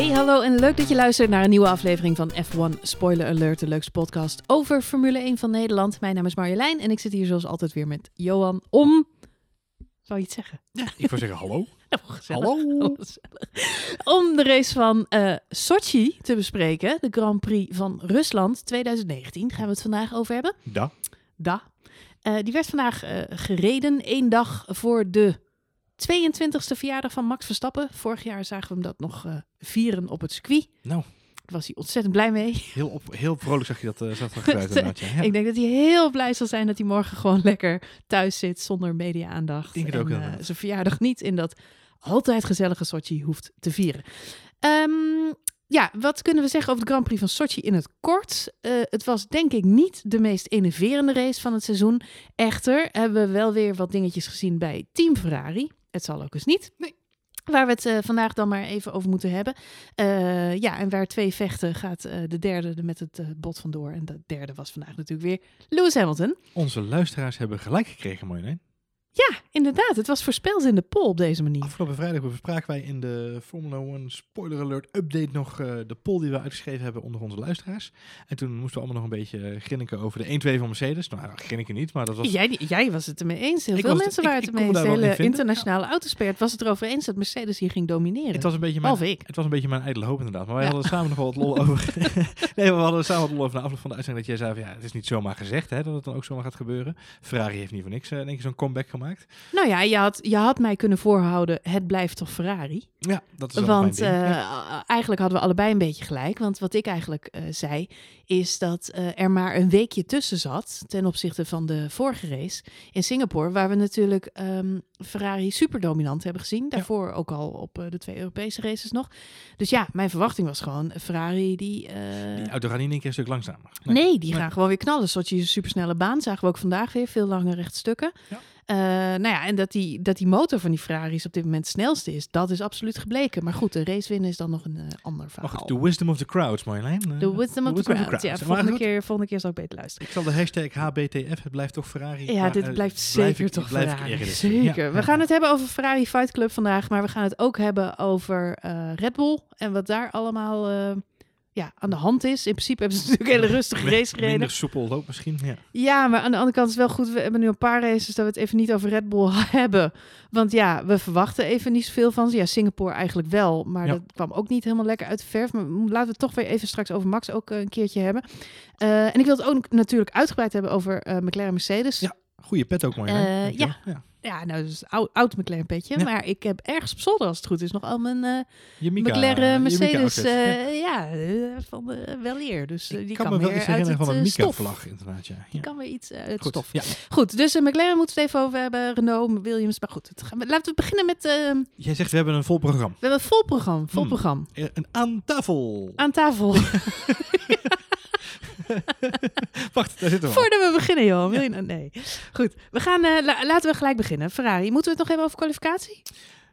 Hey, hallo en leuk dat je luistert naar een nieuwe aflevering van F1 Spoiler Alert, de leukste podcast over Formule 1 van Nederland. Mijn naam is Marjolein en ik zit hier zoals altijd weer met Johan om... Zou je iets zeggen? Ja, ik zou zeggen hallo. Oh, gezellig. Hallo. Gezellig. Om de race van eh Sochi te bespreken, de Grand Prix van Rusland 2019, gaan we het vandaag over hebben. Da. Da. Eh, die werd vandaag eh, gereden, één dag voor de 22e verjaardag van Max Verstappen. Vorig jaar zagen we hem dat nog eh, vieren op het circuit. Nou, Daar was hij ontzettend blij mee. heel, op, heel vrolijk zag je dat, uh, zag. Ja. Ik denk dat hij heel blij zal zijn dat hij morgen gewoon lekker thuis zit zonder media-aandacht. Ik denk ook en eh, zijn verjaardag niet in dat altijd gezellige Sochi hoeft te vieren. Ehm, ja, wat kunnen we zeggen over de Grand Prix van Sochi in het kort? Het was denk ik niet de meest enerverende race van het seizoen. Echter hebben we wel weer wat dingetjes gezien bij Team Ferrari. Het zal ook eens niet. Nee. Waar we het eh, vandaag dan maar even over moeten hebben. Eh, ja, en waar twee vechten gaat eh, de derde er met het bot vandoor. En de derde was vandaag natuurlijk weer Lewis Hamilton. Onze luisteraars hebben gelijk gekregen, mooi nee? Ja, inderdaad. Het was voorspeld in de poll op deze manier. Afgelopen vrijdag bespraken wij in de Formula 1 Spoiler Alert Update nog eh, de poll die we uitgeschreven hebben onder onze luisteraars. En toen moesten we allemaal nog een beetje grinniken over de 1-2 van Mercedes. Nou, ja, grinniken niet, maar dat was... Jij, jij was het ermee eens. Heel Ik veel het- mensen ik- waren ik het ermee me eens. De hele internationale autospert was het erover eens dat Mercedes hier ging domineren. Het was een beetje mijn, ik. het was een beetje mijn ijdele hoop inderdaad. Maar wij Ja. hadden samen nog wel wat lol over. nee, we hadden samen wat lol over na afloop van de uitzending. Dat jij zei van ja, het is niet zomaar gezegd hè, dat het dan ook zomaar gaat gebeuren. Ferrari heeft niet voor niks eh, in één keer zo'n comeback gemaakt. Nou ja, je had, je had mij kunnen voorhouden, het blijft toch Ferrari? Ja, dat is wel Want mijn ding. Ja. eigenlijk hadden we allebei een beetje gelijk. Want wat ik eigenlijk eh, zei, is dat eh, er maar een weekje tussen zat ten opzichte van de vorige race in Singapore, waar we natuurlijk ehm, Ferrari super dominant hebben gezien. Daarvoor ook al op de twee Europese races nog. Dus ja, mijn verwachting was gewoon Ferrari die... Die auto gaat niet in één keer een stuk langzamer. Nee, die Nee. gaan gewoon weer knallen. Is een supersnelle baan. Zagen we ook vandaag weer. Veel lange rechtstukken. Ja. Eh, nou ja, en dat die, dat die motor van die Ferraris op dit moment het snelste is, dat is absoluut gebleken. Maar goed, de race winnen is dan nog een eh, ander verhaal. goed, the wisdom of the crowds, Marjolein. Eh, The wisdom of the crowd. Ja, volgende keer, volgende keer zal ik beter luisteren. Ik zal de hashtag HBTF, het blijft toch Ferrari. Ja, dit eh, blijft blijf zeker toch blijf Ferrari. Zeker. Ja, We gaan het hebben over Ferrari Fight Club vandaag, maar we gaan het ook hebben over eh, Red Bull en wat daar allemaal eh, ja, aan de hand is. In principe hebben ze natuurlijk hele rustige race gereden. Minder soepel loop misschien, ja. Ja, maar aan de andere kant is het wel goed. We hebben nu een paar races dat we het even niet over Red Bull hebben. Want ja, we verwachten even niet zoveel van ze. Ja, Singapore eigenlijk wel. Maar Ja. dat kwam ook niet helemaal lekker uit de verf. Maar laten we het toch weer even straks over Max ook eh, een keertje hebben. Eh, en ik wil het ook natuurlijk uitgebreid hebben over eh, McLaren Mercedes. Ja. Goeie pet ook. Eh, Dankjewel. ja. Ja, nou, dus oud, oud McLaren petje. Ja. Maar ik heb ergens op zolder, als het goed is, nog al mijn eh, Je Mika, McLaren Mercedes eh, ja, eh, van uh, wel eer. Dus eh, Ik die kan kan, me wel iets uit herinneren het van een eh. Mika-vlag, inderdaad. Ja. Die Ja. kan weer iets eh, uit Goed. stof. Ja. Goed, dus McLaren moeten we het even over hebben. Renault, Williams. Maar goed, het gaan we- laten we beginnen met... eh, Jij zegt we hebben een vol programma. we hebben een vol programma. Vol Hmm. programma. Eh, Een aan tafel. Aan tafel. Wacht, daar zitten we. Voordat we beginnen, joh. Wil je nou? Nee. Goed, we gaan, eh, la- laten we gelijk beginnen. Ferrari, moeten we het nog hebben over kwalificatie?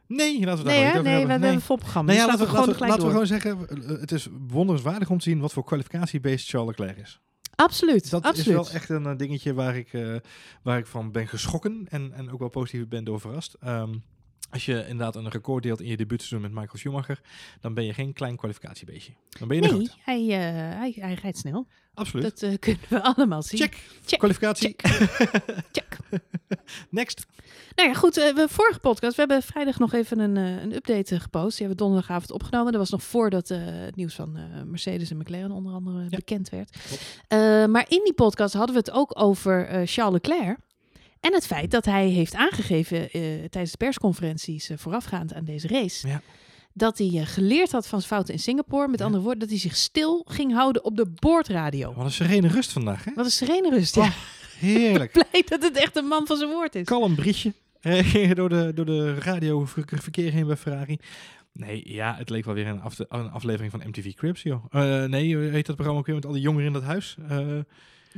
Nee, laten we Nee, daar nee, niet we, we hebben. hebben een vol programma. Nou ja, dus laten we, laten we laten we, gewoon laten we gewoon zeggen, eh, het is wonderenswaardig om te zien wat voor kwalificatie-based Charles Leclerc is. Absoluut, Dat absoluut. is wel echt een eh, dingetje waar ik, waar ik van ben geschrokken en, en ook wel positief ben door verrast. Ehm, als je inderdaad een record deelt in je debuutseizoen met Michael Schumacher, dan ben je geen klein kwalificatiebeestje. Dan ben je Nee, hij, hij, hij rijdt snel. Absoluut. Dat eh, kunnen we allemaal zien. Check. Check. Kwalificatie. Check. Next. Nou ja, goed. eh, we vorige podcast. We hebben vrijdag nog even een, eh, een update gepost. Die hebben we donderdagavond opgenomen. Dat was nog voordat het nieuws van Mercedes en McLaren onder andere Ja. bekend werd. Maar in die podcast hadden we het ook over Charles Leclerc. En het feit dat hij heeft aangegeven tijdens de persconferenties voorafgaand aan deze race. Ja. Dat hij eh, geleerd had van zijn fouten in Singapore. Met Ja. andere woorden, dat hij zich stil ging houden op de boordradio. Wat een serene rust vandaag, hè? Wat een serene rust. Oh, Ja, Heerlijk. blij dat het echt een man van zijn woord is. Kalm briesje. Eh, door de, door de radioverkeer heen bij Ferrari. Nee, ja, het leek wel weer een, af, een aflevering van MTV Cribs, joh. Eh, nee, heet dat programma ook weer met al die jongeren in dat huis? Eh,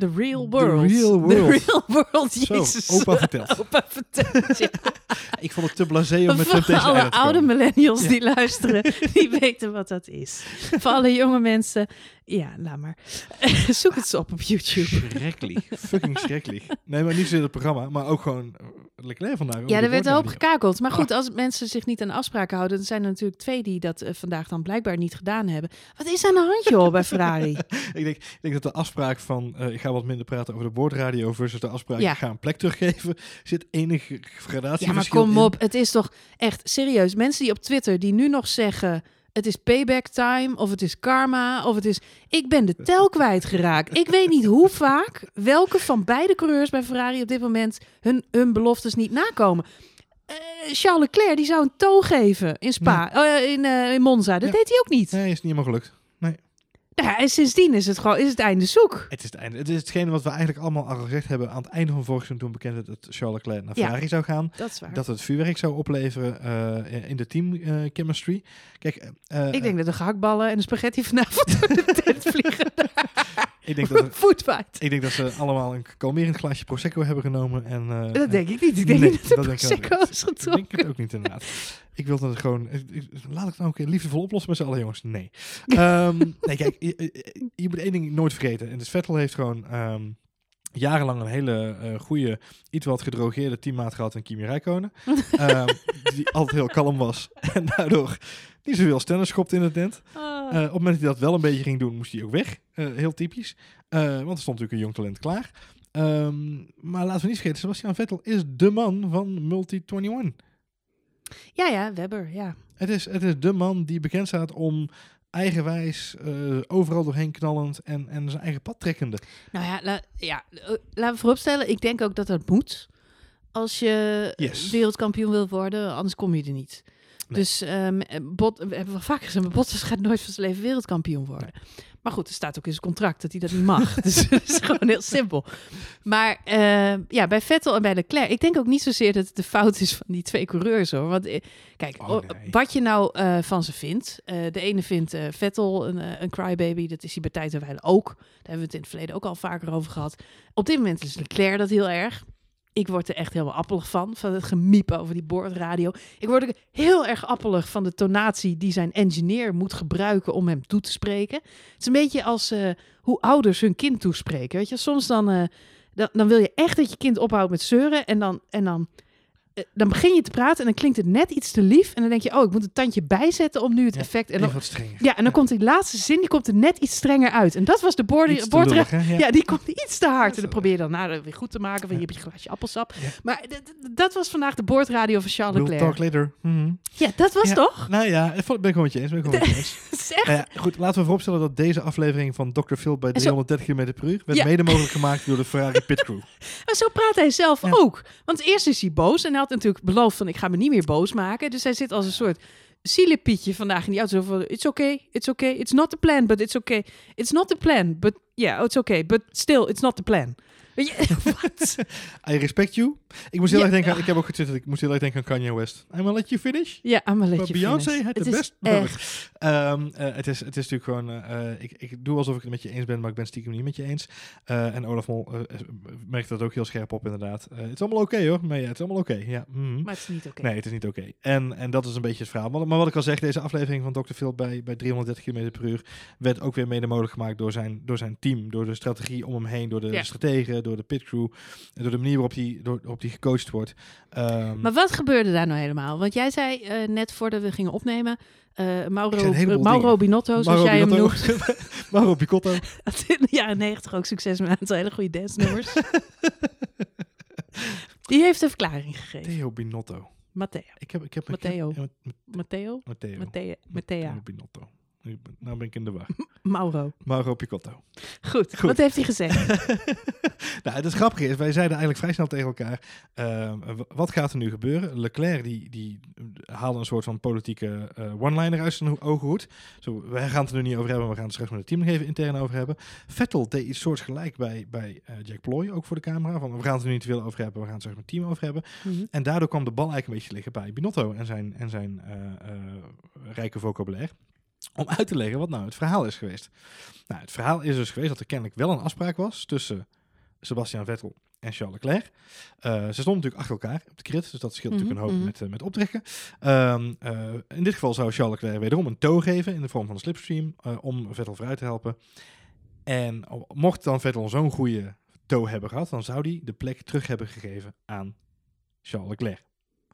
The real The world. real The world. real world, zo, jezus. opa vertelt. Opa vertelt, ja. Ik vond het te blasé om met Voor Temptation alle Island oude millennials Ja. die luisteren, die weten wat dat is. Voor alle jonge mensen, ja, laat maar. Zoek het op op YouTube. Schreckelijk. Fucking schreckelijk. Nee, maar niet zozeer het programma, maar ook gewoon... Leclerc vandaag. Ja, er werd wel op boordradio. gekakeld. Maar goed, Ah. als mensen zich niet aan afspraken houden, dan zijn er natuurlijk twee die dat eh, vandaag dan blijkbaar niet gedaan hebben. Wat is aan de hand, joh, bij Ferrari? ik, denk, ik denk dat de afspraak van eh, ik ga wat minder praten over de boordradio versus de afspraak Ja. ik ga een plek teruggeven, zit enige gradatie Ja, maar kom in. op. Het is toch echt serieus. Mensen die op Twitter die nu nog zeggen. Het is payback time, of het is karma, of het is... Ik ben de tel kwijtgeraakt. Ik weet niet hoe vaak welke van beide coureurs bij Ferrari op dit moment hun, hun beloftes niet nakomen. Eh, Charles Leclerc die zou een toe geven in Spa, eh, in, eh, in Monza. Dat Ja. deed hij ook niet. Nee, is niet helemaal gelukt. Nou ja, en sindsdien is het gewoon is het einde zoek. Het is het einde. Het is hetgene wat we eigenlijk allemaal al gezegd hebben aan het einde van vorig seizoen toen bekend werd dat Charles Leclerc naar Ja. Ferrari zou gaan. Dat is waar. Dat het vuurwerk zou opleveren eh, in de team eh, chemistry. Kijk, eh, ik denk dat de gehaktballen en de spaghetti vanavond door de tent vliegen. ik denk dat er-. Ik denk dat ze allemaal een kalmerend glaasje Prosecco hebben genomen. En, eh, Dat denk ik niet. Ik denk Nee, niet dat dat denk ik ook Prosecco is Ik denk getrokken. het ook niet inderdaad. Ik wil dat gewoon... ik- ik- Laat ik het nou een keer liefdevol oplossen met z'n allen, jongens. Nee. Ehm, nee, kijk, je, je- moet één ding nooit vergeten. En dus Vettel heeft gewoon ehm, jarenlang een hele eh goede, iets wat gedrogeerde teammaat gehad in Kimi Räikkönen. Ehm, die altijd heel kalm was. En daardoor niet zoveel stennis schopt in de tent. Ah. Eh, op het moment dat hij dat wel een beetje ging doen, moest hij ook weg. Eh, heel typisch. Eh, want er stond natuurlijk een jong talent klaar. Maar laten we niet vergeten, Sebastian Vettel is de man van Multi-21. Ja, ja, Webber, ja. Het is, het is de man die bekend staat om eigenwijs, eh, overal doorheen knallend en, en zijn eigen pad trekkende. Nou ja, la- ja, eh, laten we vooropstellen. Ik denk ook dat dat moet. Als je Yes. wereldkampioen wilt worden, anders kom je er niet. Nee. Dus ehm, eh, Bot, we hebben wel vaker gezegd, Bottas gaat nooit van zijn leven wereldkampioen worden. Maar goed, er staat ook in zijn contract dat hij dat niet mag. dus het is gewoon heel simpel. Maar eh, ja, bij Vettel en bij Leclerc, ik denk ook niet zozeer dat het de fout is van die twee coureurs hoor. Want eh, kijk, Oh, nee. wat je nou eh, van ze vindt. de ene vindt Vettel een, een crybaby, dat is hij bij tijd en wijle ook. Daar hebben we het in het verleden ook al vaker over gehad. Op dit moment is Leclerc dat heel erg. Ik word er echt helemaal appelig van, van het gemiep over die boordradio. Ik word er heel erg appelig van de tonatie die zijn engineer moet gebruiken om hem toe te spreken. Het is een beetje als eh, hoe ouders hun kind toespreken. Weet je, soms dan, eh, dan, dan wil je echt dat je kind ophoudt met zeuren en dan, en dan, dan begin je te praten en dan klinkt het net iets te lief. En dan denk je, oh, ik moet een tandje bijzetten om nu het Ja, effect... En dan, wat strenger. ja, en dan komt die laatste zin, die komt er net iets strenger uit. En dat was de boord, Iets te boordra- lullig, hè? ja. Ja. die komt iets te hard. En dan probeer je dan nou, weer goed te maken. Van, je hebt je glaasje appelsap. Maar dat was vandaag de boordradio van Charles Leclerc. talk later. Mhm. Ja, dat was toch? Nou ja, ben ik gewoon met je eens. Ben ik gewoon met je eens. Echt... Nou goed, laten we vooropstellen dat deze aflevering van Dr. Phil bij En zo- 330 km per uur werd mede mogelijk gemaakt door de Ferrari Pit Crew. Maar zo praat hij zelf ook. Want eerst is hij boos en hij had natuurlijk beloofd van ik ga me niet meer boos maken. Dus hij zit als een soort zielepietje vandaag in die auto. Zo van, it's okay, it's okay, it's not the plan, but it's okay. It's not the plan, but yeah, it's okay. But still, it's not the plan. Weet je, wat? I respect you. Ik moest heel erg denken, aan, ik heb ook getwitterd, ik moest heel erg denken aan Kanye West. I'm gonna let you finish. Ja, I'm gonna let you Beyoncé finish. had Het de best echt. Ehm, eh, het, is, het is natuurlijk gewoon... eh, eh, ik, ik doe alsof ik het met je eens ben, maar ik ben stiekem niet met je eens. En Olaf Mol merkt dat ook heel scherp op, inderdaad. Het is allemaal oké hoor. Maar ja, het is allemaal oké. Ja. mhm. Maar het is niet oké. Nee, het is niet oké. En, en dat is een beetje het verhaal. Maar, maar wat ik al zeg, deze aflevering van Dr. Phil bij, bij 330 km per uur werd ook weer mede mogelijk gemaakt door zijn, door zijn team. Door de strategie om hem heen, door de strategen, door de pitcrew. En door de manier waarop die, door, op die gecoacht wordt. Ehm, Maar wat gebeurde daar nou helemaal? Want jij zei eh, net voordat we gingen opnemen, eh, Mauro, eh, Mauro. Binotto, zoals Mauro jij hem noemt, Mauro Picotto. in de jaren negentig ook succes met een aantal hele goede dance nummers. Die heeft een verklaring gegeven. Theo Binotto. Matteo. Ik heb, ik heb, Matteo. Ik heb, Matteo? Matteo. Matteo. Matteo Binotto. Nu ben, nou ben ik in de war. Mauro. Mauro Picotto. Goed. Goed. Wat heeft hij gezegd? nou, het grappige is, wij zeiden eigenlijk vrij snel tegen elkaar, ehm, wat gaat er nu gebeuren? Leclerc die, die haalde een soort van politieke eh, one-liner uit zijn ho- ogenhoed. Zo, wij gaan het er nu niet over hebben, we gaan het straks met het team nog even intern over hebben. Vettel deed iets soortgelijk bij, bij eh, Jack Ploy, ook voor de camera. Van, we gaan het er nu niet veel over hebben, we gaan het straks met het team over hebben. Mhm. En daardoor kwam de bal eigenlijk een beetje liggen bij Binotto en zijn, en zijn eh, rijke vocabulaire. Om uit te leggen wat nou het verhaal is geweest. Nou, het verhaal is dus geweest dat er kennelijk wel een afspraak was tussen Sebastian Vettel en Charles Leclerc. Eh, ze stonden natuurlijk achter elkaar op de grid, dus dat scheelt Mhm, natuurlijk een hoop mhm. met, eh, met optrekken. Ehm, eh, in dit geval zou Charles Leclerc wederom een tow geven in de vorm van een slipstream om Vettel vooruit te helpen. En mocht dan Vettel zo'n goede tow hebben gehad, dan zou hij de plek terug hebben gegeven aan Charles Leclerc.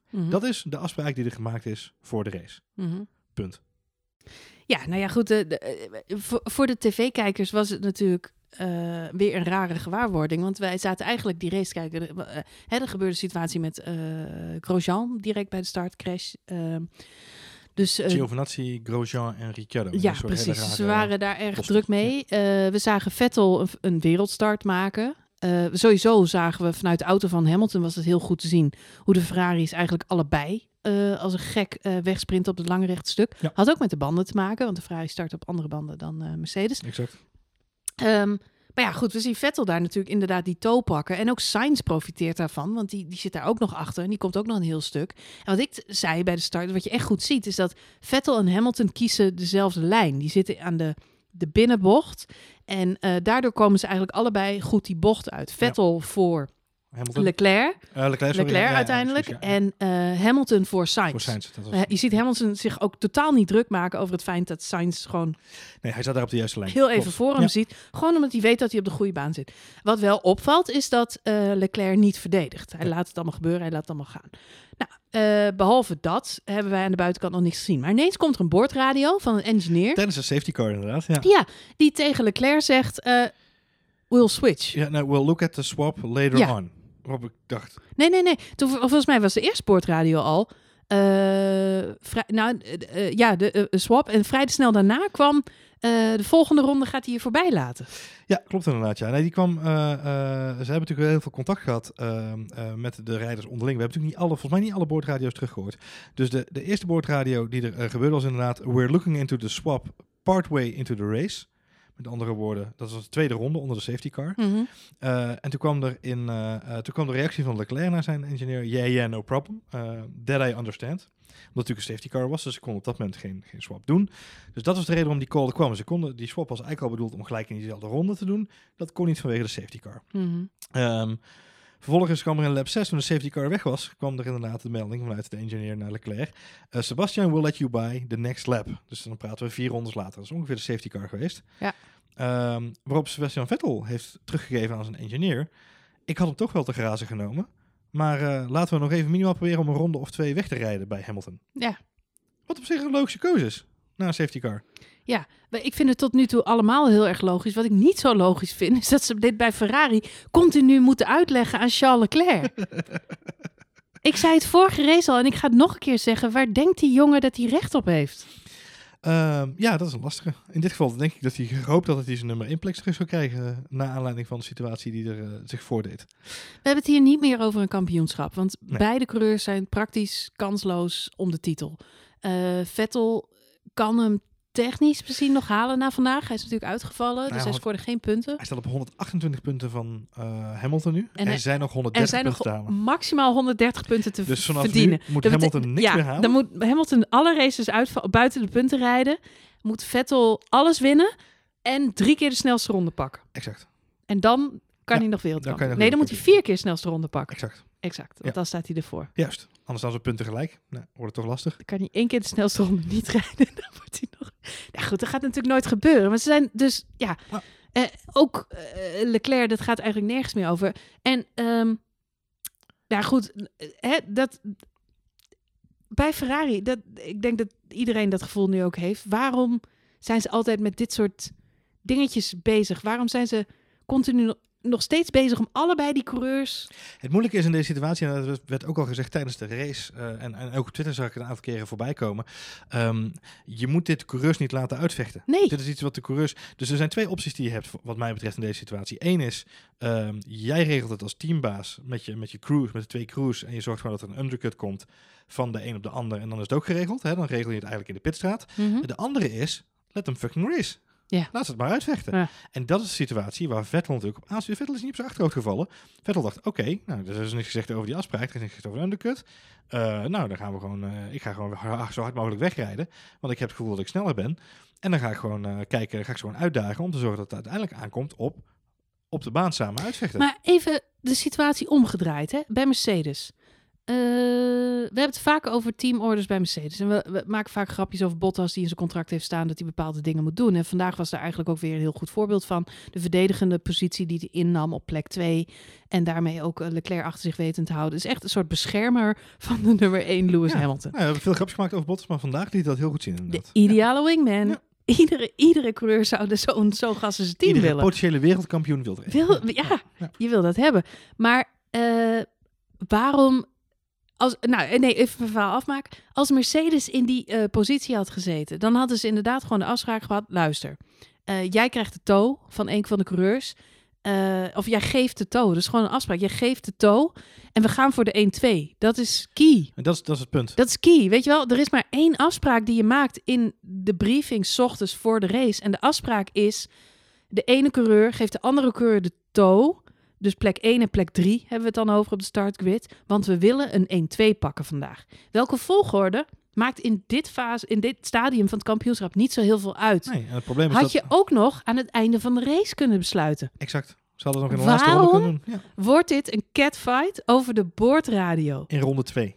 Mhm. Dat is de afspraak die er gemaakt is voor de race. Mhm. Punt. Ja, nou ja, goed. De, de, eh, voor, voor de tv-kijkers was het natuurlijk eh, weer een rare gewaarwording. Want wij zaten eigenlijk die race kijken. Er, eh, hè, er gebeurde een situatie met Grosjean direct bij de start crash. Ehm, dus Giovinazzi, Grosjean en Ricciardo. ja, precies. rare- Ze waren daar erg posten. druk mee. We zagen Vettel een, een wereldstart maken. Sowieso zagen we vanuit de auto van Hamilton was het heel goed te zien hoe de Ferraris eigenlijk allebei eh, als een gek eh wegsprinten op het lange rechte stuk. Ja. Had ook met de banden te maken, want de Ferrari start op andere banden dan eh, Mercedes. Exact. Ehm, maar ja, goed, we zien Vettel daar natuurlijk inderdaad die toe pakken. En ook Sainz profiteert daarvan, want die, die zit daar ook nog achter. En die komt ook nog een heel stuk. En wat ik zei bij de start, wat je echt goed ziet, is dat Vettel en Hamilton kiezen dezelfde lijn. Die zitten aan de, de binnenbocht. En daardoor komen ze eigenlijk allebei goed die bocht uit. Vettel voor Hamilton. Leclerc, Leclerc, sorry. Leclerc Ja, ja, uiteindelijk. ja. En eh, Hamilton voor Sainz. Voor Sainz. Dat was- Eh, je ziet Hamilton zich ook totaal niet druk maken over het feit dat Sainz gewoon nee, hij zat daar op de juiste lijn. heel even Klopt. voor hem Ja. ziet. Gewoon omdat hij weet dat hij op de goede baan zit. Wat wel opvalt is dat eh, Leclerc niet verdedigt. Hij Ja. laat het allemaal gebeuren, hij laat het allemaal gaan. Nou, eh, behalve dat hebben wij aan de buitenkant nog niks gezien. Maar ineens komt er een boordradio van een engineer. Tijdens de safety car inderdaad. Ja. Ja, die tegen Leclerc zegt, eh we'll switch. Ja, nou, we'll look at the swap later on. Waarop ik dacht, Nee, nee, nee. Toen, volgens mij was de eerste boordradio al. eh, vrij, nou, eh, eh, ja, de swap. En vrij snel daarna kwam de volgende ronde gaat hij je voorbij laten. Ja, klopt inderdaad. Ja. Nee, die kwam, ze hebben natuurlijk heel veel contact gehad met de rijders onderling. We hebben natuurlijk niet alle, volgens mij niet alle boordradio's teruggehoord. Dus de, de eerste boordradio die er gebeurde was inderdaad... We're looking into the swap partway into the race. Met andere woorden, dat was de tweede ronde onder de safety car. Eh, en toen kwam er in, eh, eh, toen kwam de reactie van Leclerc naar zijn engineer. Yeah, yeah, no problem. That I understand. Omdat het natuurlijk een safety car was, dus ze konden op dat moment geen, geen swap doen. Dus dat was de reden waarom die call er kwam. Ze konden, die swap was eigenlijk al bedoeld om gelijk in diezelfde ronde te doen. Dat kon niet vanwege de safety car. Mhm. Ehm, vervolgens kwam er in lap 6, toen de safety car weg was, kwam er inderdaad de melding vanuit de engineer naar Leclerc. Eh, Sebastian will let you by the next lap. Dus dan praten we vier rondes later. Dat is ongeveer de safety car geweest. Ja. Ehm, waarop Sebastian Vettel heeft teruggegeven aan zijn engineer. Ik had hem toch wel te grazen genomen. Maar eh, laten we nog even minimaal proberen om een ronde of twee weg te rijden bij Hamilton. Ja. Wat op zich een logische keuze is. Na een safety car. Maar Ik vind het tot nu toe allemaal heel erg logisch. Wat ik niet zo logisch vind, is dat ze dit bij Ferrari continu moeten uitleggen aan Charles Leclerc. ik zei het vorige race al en ik ga het nog een keer zeggen. Waar denkt die jongen dat hij recht op heeft? Ehm, ja, dat is een lastige. In dit geval denk ik dat hij gehoopt dat hij zijn nummer 1 plek terug zou krijgen. na aanleiding van de situatie die er eh, zich voordeed. We hebben het hier niet meer over een kampioenschap. Want Nee. beide coureurs zijn praktisch kansloos om de titel. Eh, Vettel kan hem technisch misschien nog halen na vandaag. Hij is natuurlijk uitgevallen, dus Nou, hij scoorde geen punten. Hij staat op 128 punten van eh, Hamilton nu. En er zijn nog Er 130 zijn punten nog te halen. maximaal 130 punten te Dus vanaf verdienen. nu moet Dat Hamilton niks ja, meer halen. Dan moet Hamilton alle races uitvallen, buiten de punten rijden. Moet Vettel alles winnen en drie keer de snelste ronde pakken. Exact, En dan kan Ja, hij nog wereldkampioen. nog Nee, dan moet hij vier keer de snelste ronde pakken. exact. Exact, want Ja. dan staat hij ervoor. Juist. Anders staan ze punten gelijk. Nou, wordt het toch lastig. Dan kan hij één keer de snelste ronde niet rijden. Dan wordt hij nog... Nou goed, dat gaat natuurlijk nooit gebeuren. Maar ze zijn dus, ja... Ja. eh, ook eh, Leclerc, dat gaat eigenlijk nergens meer over. En, ehm ja goed, eh, hè, dat... Bij Ferrari, dat, ik denk dat iedereen dat gevoel nu ook heeft. Waarom zijn ze altijd met dit soort dingetjes bezig? Waarom zijn ze continu nog- steeds bezig om allebei die coureurs... Het moeilijke is in deze situatie, en dat werd ook al gezegd tijdens de race, eh, en, en ook op Twitter zag ik het een aantal keren voorbij komen. ehm, je moet dit coureurs niet laten uitvechten. Nee, Dit is iets wat de coureurs. Dus er zijn twee opties die je hebt, wat mij betreft, in deze situatie. Eén is, ehm, jij regelt het als teambaas met je, met je crews, met de twee crews. En je zorgt gewoon dat er een undercut komt van de een op de ander. En dan is het ook geregeld. Hè? Dan regel je het eigenlijk in de pitstraat. Mhm. De andere is, let hem fucking race. Ja. Laat ze het maar uitvechten. Ja. En dat is de situatie waar Vettel natuurlijk op aanstuurt. Vettel is niet op zijn achterhoofd gevallen. Vettel dacht, oké, nou, er is niks gezegd over die afspraak. Er is niks gezegd over een undercut. Eh, nou, dan gaan we gewoon, eh, ik ga gewoon zo hard mogelijk wegrijden. Want ik heb het gevoel dat ik sneller ben. En dan ga ik gewoon eh, kijken, ga ik ze gewoon uitdagen om te zorgen dat het uiteindelijk aankomt op, op de baan samen uitvechten. Maar even de situatie omgedraaid hè? bij Mercedes. Eh, we hebben het vaak over teamorders bij Mercedes. En we, we maken vaak grapjes over Bottas die in zijn contract heeft staan dat hij bepaalde dingen moet doen. En vandaag was daar eigenlijk ook weer een heel goed voorbeeld van. De verdedigende positie die hij innam op plek 2. En daarmee ook eh, Leclerc achter zich weten te houden. Is echt een soort beschermer van de nummer 1 Lewis Ja. Hamilton. We hebben veel grapjes gemaakt over Bottas, maar vandaag liet dat heel goed zien De inderdaad. ideale wingman. Iedere, iedere coureur zou zo'n zo gast in zijn team Iedere willen. potentiële wereldkampioen wil er. Wil, ja, Ja. je wil dat hebben. Maar eh, waarom... Als, nou, eh, nee, even mijn verhaal afmaken. Als Mercedes in die eh, positie had gezeten... dan hadden ze inderdaad gewoon de afspraak gehad... luister, eh, jij krijgt de tow van een van de coureurs... of jij geeft de tow. Dat is gewoon een afspraak. Jij geeft de tow en we gaan voor de 1-2. Dat is key. En dat is, dat is het punt. Dat is key. Weet je wel, er is maar één afspraak die je maakt in de briefing 's ochtends voor de race. En de afspraak is: de ene coureur geeft de andere coureur de tow. Dus plek 1 en plek 3 hebben we het dan over op de startgrid. Want we willen een 1-2 pakken vandaag. Welke volgorde maakt in dit, fase, in dit stadium van het kampioenschap niet zo heel veel uit. Nee, en het probleem is Had dat... je ook nog aan het einde van de race kunnen besluiten. Exact. Ze hadden nog in de laatste ronde kunnen doen. Ja. Wordt dit een catfight over de boordradio? In ronde 2.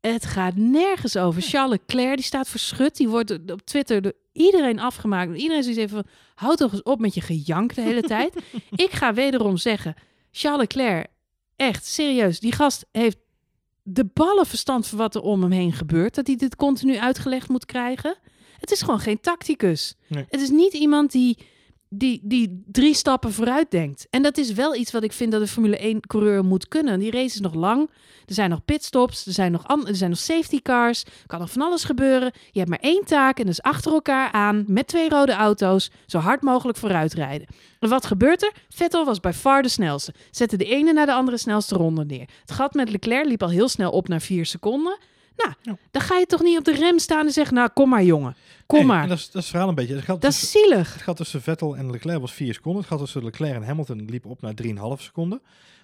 Het gaat nergens over. Charles Leclerc, die staat verschut. Die wordt op Twitter door iedereen afgemaakt. Iedereen zegt even, houd toch eens op met je gejank de hele tijd. Ik ga wederom zeggen, Charles Leclerc, echt serieus. Die gast heeft de ballen verstand van wat er om hem heen gebeurt. Dat hij dit continu uitgelegd moet krijgen. Het is gewoon geen tacticus. Nee. Het is niet iemand die, die, die drie stappen vooruit denkt. En dat is wel iets wat ik vind dat een Formule 1-coureur moet kunnen. Die race is nog lang. Er zijn nog pitstops. Er zijn nog, er zijn nog safety cars. Er kan nog van alles gebeuren. Je hebt maar één taak en dat is achter elkaar aan met twee rode auto's zo hard mogelijk vooruit rijden. En wat gebeurt er? Vettel was bij far de snelste. Zette de ene naar de andere snelste ronde neer. Het gat met Leclerc liep al heel snel op naar vier seconden. Nou, Ja. dan ga je toch niet op de rem staan en zeggen, nou kom maar jongen. Kom Nee, maar. dat, is, dat is verhaal een beetje. Het Dat tussen, is zielig. het gat tussen Vettel en Leclerc was 4 seconden. Het gat tussen Leclerc en Hamilton liep op naar 3,5 seconden.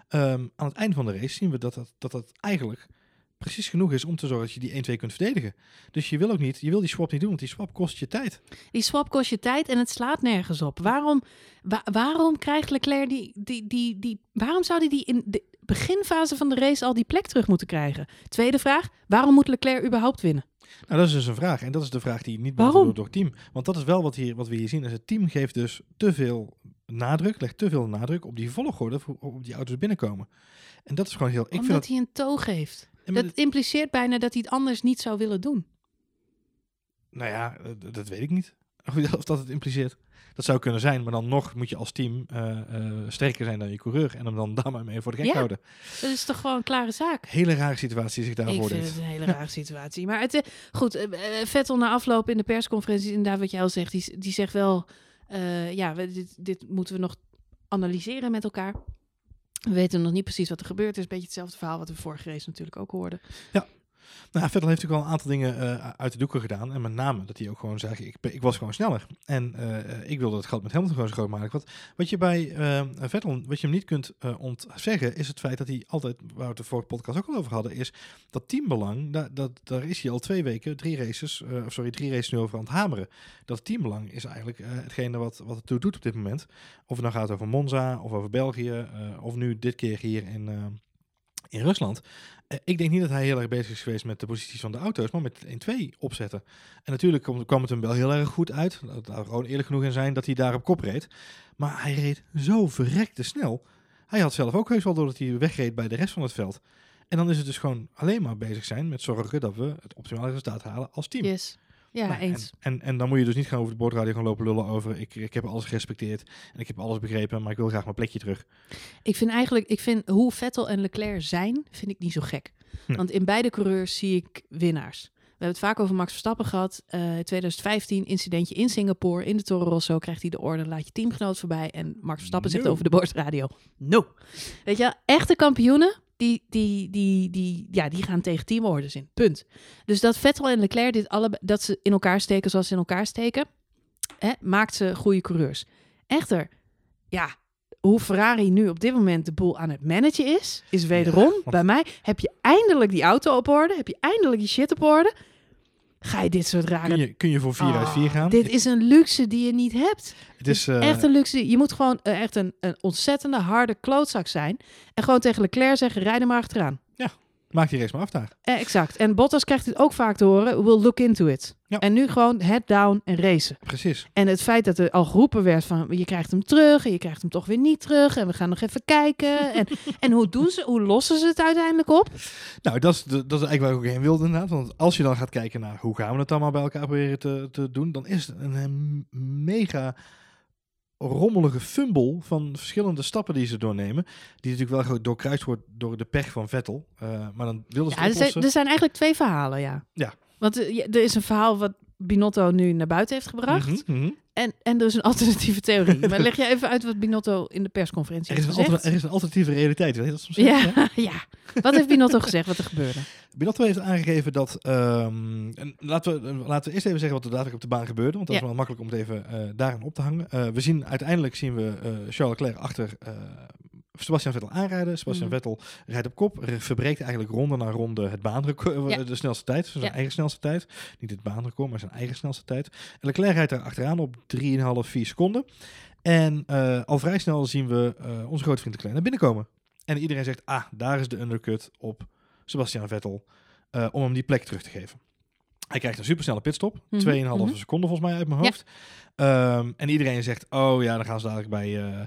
Ehm, aan het eind van de race zien we dat dat, dat dat eigenlijk precies genoeg is om te zorgen dat je die 1-2 kunt verdedigen. Dus je wil ook niet, je wil die swap niet doen, want die swap kost je tijd. Die swap kost je tijd en het slaat nergens op. Waarom, wa- waarom krijgt Leclerc die, die, die, die... Waarom zou hij die in de beginfase van de race al die plek terug moeten krijgen? Tweede vraag, waarom moet Leclerc überhaupt winnen? Nou, dat is dus een vraag. En dat is de vraag die niet beantwoord wordt door het team. Want dat is wel wat, hier, wat we hier zien. Is het team geeft dus te veel nadruk, legt te veel nadruk op die volgorde op die auto's binnenkomen. En dat is gewoon heel... Ik Omdat vind dat, hij een toog heeft. Dat impliceert bijna dat hij het anders niet zou willen doen. Nou ja, eh, dat weet ik niet. Of dat het impliceert. Dat zou kunnen zijn, maar dan nog moet je als team eh, sterker zijn dan je coureur. En hem dan daar maar mee voor de gek Ja. houden. Dat is toch gewoon een klare zaak? Hele rare situatie zich daar Ik vind het een hele rare situatie. Maar het, eh, goed, Vettel na afloop in de persconferentie, inderdaad wat jij al zegt, die, die zegt wel, ja, we, dit, dit moeten we nog analyseren met elkaar. We weten nog niet precies wat er gebeurt. Het is een beetje hetzelfde verhaal wat we vorige race natuurlijk ook hoorden. Nou, Vettel heeft natuurlijk wel een aantal dingen eh, uit de doeken gedaan. En met name dat hij ook gewoon zei, ik, ik was gewoon sneller. En eh, ik wilde het gat met Hamilton gewoon zo groot maken. Wat, wat je bij eh, Vettel, wat je hem niet kunt ontzeggen, is het feit dat hij altijd, waar we het de vorige podcast ook al over hadden, is dat teambelang, da, dat, daar is hij al twee weken, drie races, of sorry, drie races nu over aan het hameren. Dat teambelang is eigenlijk hetgene wat, wat het toe doet op dit moment. Of het nou gaat over Monza, of over België, of nu dit keer hier in, in Rusland. Eh, ik denk niet dat hij heel erg bezig is geweest met de posities van de auto's, maar met het 1-2 opzetten. En natuurlijk kwam, het hem wel heel erg goed uit. Dat daar gewoon eerlijk genoeg in zijn dat hij daar op kop reed. Maar hij reed zo verrekte snel. Hij had zelf ook heus wel door dat hij wegreed bij de rest van het veld. En dan is het dus gewoon alleen maar bezig zijn met zorgen dat we het optimale resultaat halen als team. Yes. Ja, Nou, eens. En, en, en dan moet je dus niet gaan over de boordradio gaan lopen lullen over. Ik, ik heb alles gerespecteerd en ik heb alles begrepen, maar ik wil graag mijn plekje terug. Ik vind eigenlijk, ik vind hoe Vettel en Leclerc zijn, vind ik niet zo gek. Hm. Want in beide coureurs zie ik winnaars. We hebben het vaak over Max Verstappen gehad. Eh 2015, incidentje in Singapore, in de Toro Rosso, krijgt hij de orde, laat je teamgenoot voorbij. En Max Verstappen zegt No. over de bordradio, no. Weet je, echte kampioenen, die, die, die, die, ja, die gaan tegen teamorders in, punt. Dus dat Vettel en Leclerc dit allebei, dat ze in elkaar steken zoals ze in elkaar steken, hè, maakt ze goede coureurs. Echter, ja, hoe Ferrari nu op dit moment de boel aan het managen is, is wederom want- bij mij. Heb je eindelijk die auto op orde? Heb je eindelijk die shit op orde? Ga je dit soort rare... Kun je, kun je voor 4 uit 4 Ah, gaan? Dit is een luxe die je niet hebt. het is, eh, Echt een luxe. Je moet gewoon eh, echt een, een ontzettende harde klootzak zijn. En gewoon tegen Leclerc zeggen, rijd er maar achteraan. Maak die race maar af daar. Eh, exact. En Bottas krijgt dit ook vaak te horen. We'll look into it. Ja. En nu gewoon head down en racen. Precies. En het feit dat er al geroepen werd van je krijgt hem terug en je krijgt hem toch weer niet terug en we gaan nog even kijken. en, en hoe doen ze, hoe lossen ze het uiteindelijk op? Nou, dat is, de- dat is eigenlijk waar ik ook heen wilde inderdaad. Want als je dan gaat kijken naar hoe gaan we het allemaal bij elkaar proberen te, te doen, dan is het een mega rommelige fumble van verschillende stappen die ze doornemen. Die natuurlijk wel doorkruist wordt door de pech van Vettel. Eh, maar dan wilden ze Ja, er zijn, er zijn eigenlijk twee verhalen, ja. Ja. Want eh, er is een verhaal wat Binotto nu naar buiten heeft gebracht. Mhm, mhm. En, en er is een alternatieve theorie. maar leg je even uit wat Binotto in de persconferentie Er, is heeft gezegd. er is een alternatieve realiteit. Weet je dat soms? zeggen? ja, ja. Wat heeft Binotto gezegd wat er gebeurde? Binotto heeft aangegeven dat. ehm, en laten, we, laten we eerst even zeggen wat er daadwerkelijk op de baan gebeurde. Want dat Ja. is wel makkelijk om het even eh daarin op te hangen. Eh, we zien uiteindelijk zien we eh, Charles Leclerc achter eh, Sebastian Vettel aanrijden. Sebastian Mhm. Vettel rijdt op kop. re- Verbreekt eigenlijk ronde na ronde het baanrecord. Ja. De snelste tijd. Zijn Ja. eigen snelste tijd. Niet het baanrecord, maar zijn eigen snelste tijd. En Leclerc rijdt daar achteraan op 3,5, 4 seconden. En eh, al vrij snel zien we eh, onze grote vriend Leclerc naar binnen komen. En iedereen zegt, ah, daar is de undercut op Sebastian Vettel eh, om hem die plek terug te geven. Hij krijgt een supersnelle pitstop, Mhm, 2,5 mhm. seconden volgens mij uit mijn Ja. Ehm, en iedereen zegt, oh ja, dan gaan ze dadelijk bij eh,